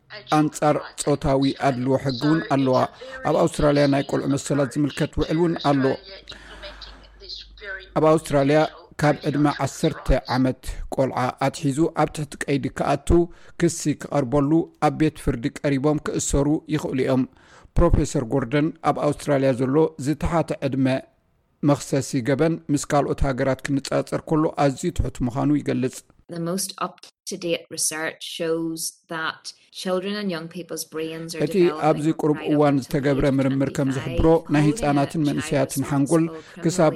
ኣንጻር ፆታዊ ኣድልዎ ሕጊ እውን ኣለዋ ኣብ ኣውስትራልያ ናይ ቆልዑ መሰላት ዝምልከት ውዕል እውን ኣሎ ኣብ ኣውስትራልያ ካብ ዕድመ ዓሰርተ ዓመት ቆልዓ ኣትሒዙ ኣብ ትሕቲ ቀይዲ ክኣቱ ክሲ ክቐርበሉ ኣብ ቤት ፍርዲ ቀሪቦም ክእሰሩ ይኽእሉ እዮም ፕሮፌሰር ጎርደን ኣብ ኣውስትራልያ ዘሎ ዝተሓተ ዕድመ መኽሰሲ ገበን ምስ ካልኦት ሃገራት ክንጻጸር ከሎ ኣዝዩ ትሑት ምዃኑ ይገልጽ። እቲ ኣብዚ ቅሩብ እዋን ዝተገብረ ምርምር ከም ዝሕብሮ ናይ ህጻናትን መንእሰያትን ሓንጎል ክሳብ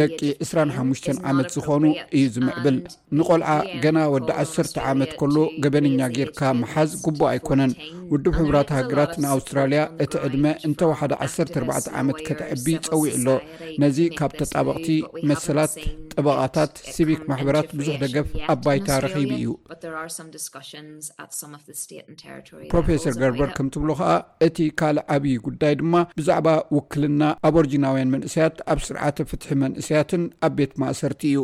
ደቂ ዕስራን ሓሙሽተን ዓመት ዝኾኑ እዩ ዝምዕብል። ንቆልዓ ገና ወዲ ዓሰርተ ዓመት ከሎ ገበነኛ ጌርካ ምሓዝ ግቡእ ኣይኮነን። ውድብ ሕቡራት ሃገራት ንኣውስትራልያ እቲ ዕድመ እንተወሓደ ዓሰርተ ኣርባዕተ ዓመት ከተዕቢ ጸዊዑ ኣሎ። ነዚ ካብ ተጣበቕቲ መሰላት፣ ጠበቓታት፣ ሲቪክ ማሕበራት ብዙሕ ደገፍ ኣብ ባይታ ረኺቡ እዩ። ፕሮፌሰር ገርበር ከም ትብሎ ከኣ እቲ ካልእ ዓብዪ ጉዳይ ድማ ብዛዕባ ውክልና ኣቦርጂናውያን መንእሰያት ኣብ ስርዓተ ፍትሒ መንእሰያትን ኣብ ቤት ማእሰርቲ እዩ።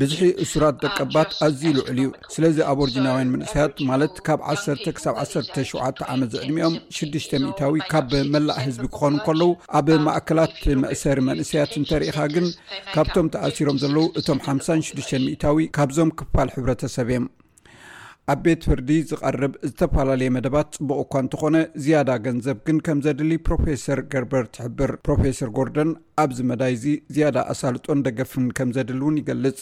ብዝሒ እሱራት ደቀባት ኣዝዩ ልዑል እዩ ስለዚ ኣቦርጅናውያን መንእሰያት ማለት ካብ ዓሰርተ ክሳብ ዓሰርተ ሸውዓተ ዓመት ዝዕድሚኦም ሽዱሽተ ሚታዊ ካብ መላእ ህዝቢ ክኾኑ ከለዉ ኣብ ማእከላት መእሰሪ መንእሰያት እንተርኢኻ ግን ካብቶም ተኣሲሮም ዘለዉ እቶም ሓምሳን ሽዱሽተ ሚታዊ ካብዞም ክፋል ሕብረተሰብ እዮም ኣብ ቤት ፍርዲ ዝቐርብ ዝተፈላለየ መደባት ፅቡቕ እኳ እንተኾነ ዝያዳ ገንዘብ ግን ከም ዘድሊ ፕሮፌሰር ገርበር ትሕብር ፕሮፌሰር ጎርደን ኣብዚ መዳይ እዚ ዝያዳ ኣሳልጦን ደገፍን ከም ዘድሊ እውን ይገልፅ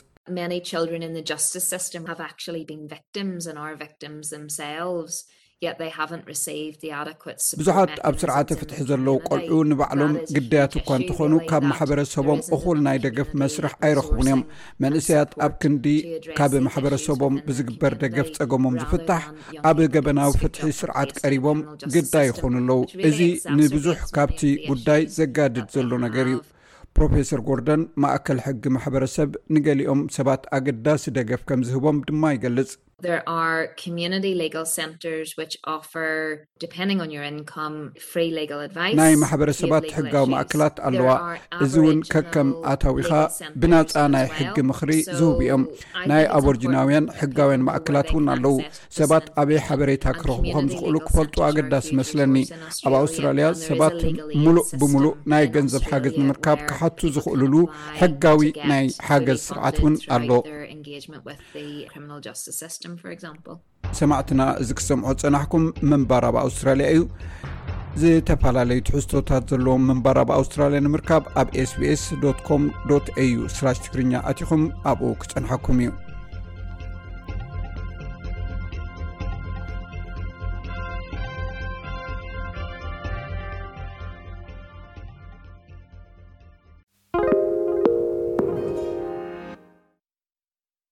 ብዙሓት ኣብ ስርዓተ ፍትሒ ዘለዉ ቆልዑ ንባዕሎም ግዳያት እኳ እንትኾኑ ካብ ማሕበረሰቦም እኹል ናይ ደገፍ መስርሕ ኣይረኽቡን እዮም መንእሰያት ኣብ ክንዲ ካብ ማሕበረሰቦም ብዝግበር ደገፍ ፀገሞም ዝፍታሕ ኣብ ገበናዊ ፍትሒ ስርዓት ቀሪቦም ግዳ ይኾኑ ኣለዉ እዚ ንብዙሕ ካብቲ ጉዳይ ዘጋድድ ዘሎ ነገር እዩ ፕሮፌሰር ጎርደን ማእከል ሕጊ ማሕበረሰብ ንገሊኦም ሰባት ኣገዳሲ ደገፍ ከም ዝህቦም ድማ ይገልፅ There are community legal centers which offer, depending on your income, free legal advice. ናይ ማሕበረሰባት ሕጋዊ ማእከላት ኣለዋ። እዚ እውን ከከም ኣታዊኻ ብናጻ ናይ ሕጊ ምኽሪ ዝህቡ እዮም። ናይ ኣቦርጂናውያን ሕጋውያን ማእከላት እውን ኣለዉ። ሰባት ኣበይ ሓበሬታ ክረኽቡ ከም ዝኽእሉ ክፈልጡ ኣገዳሲ ይመስለኒ። ኣብ ኣውስትራልያ ሰባት ምሉእ ብምሉእ ናይ ገንዘብ ሓገዝ ንምርካብ ክሓቱ ዝኽእልሉ ሕጋዊ ናይ ሓገዝ ስርዓት እውን ኣሎ። engagement with ሰማዕትና እዚ ክሰምዖ ዝፀናሕኩም ምንባር ኣብ ኣውስትራልያ እዩ ዝተፈላለዩ ትሕዝቶታት ዘለዎም ምንባር ኣብ ኣውስትራልያ ንምርካብ ኣብ ስbs ኮም au ስራሽ ትግርኛ ኣትኹም ኣብኡ ክፀንሐኩም እዩ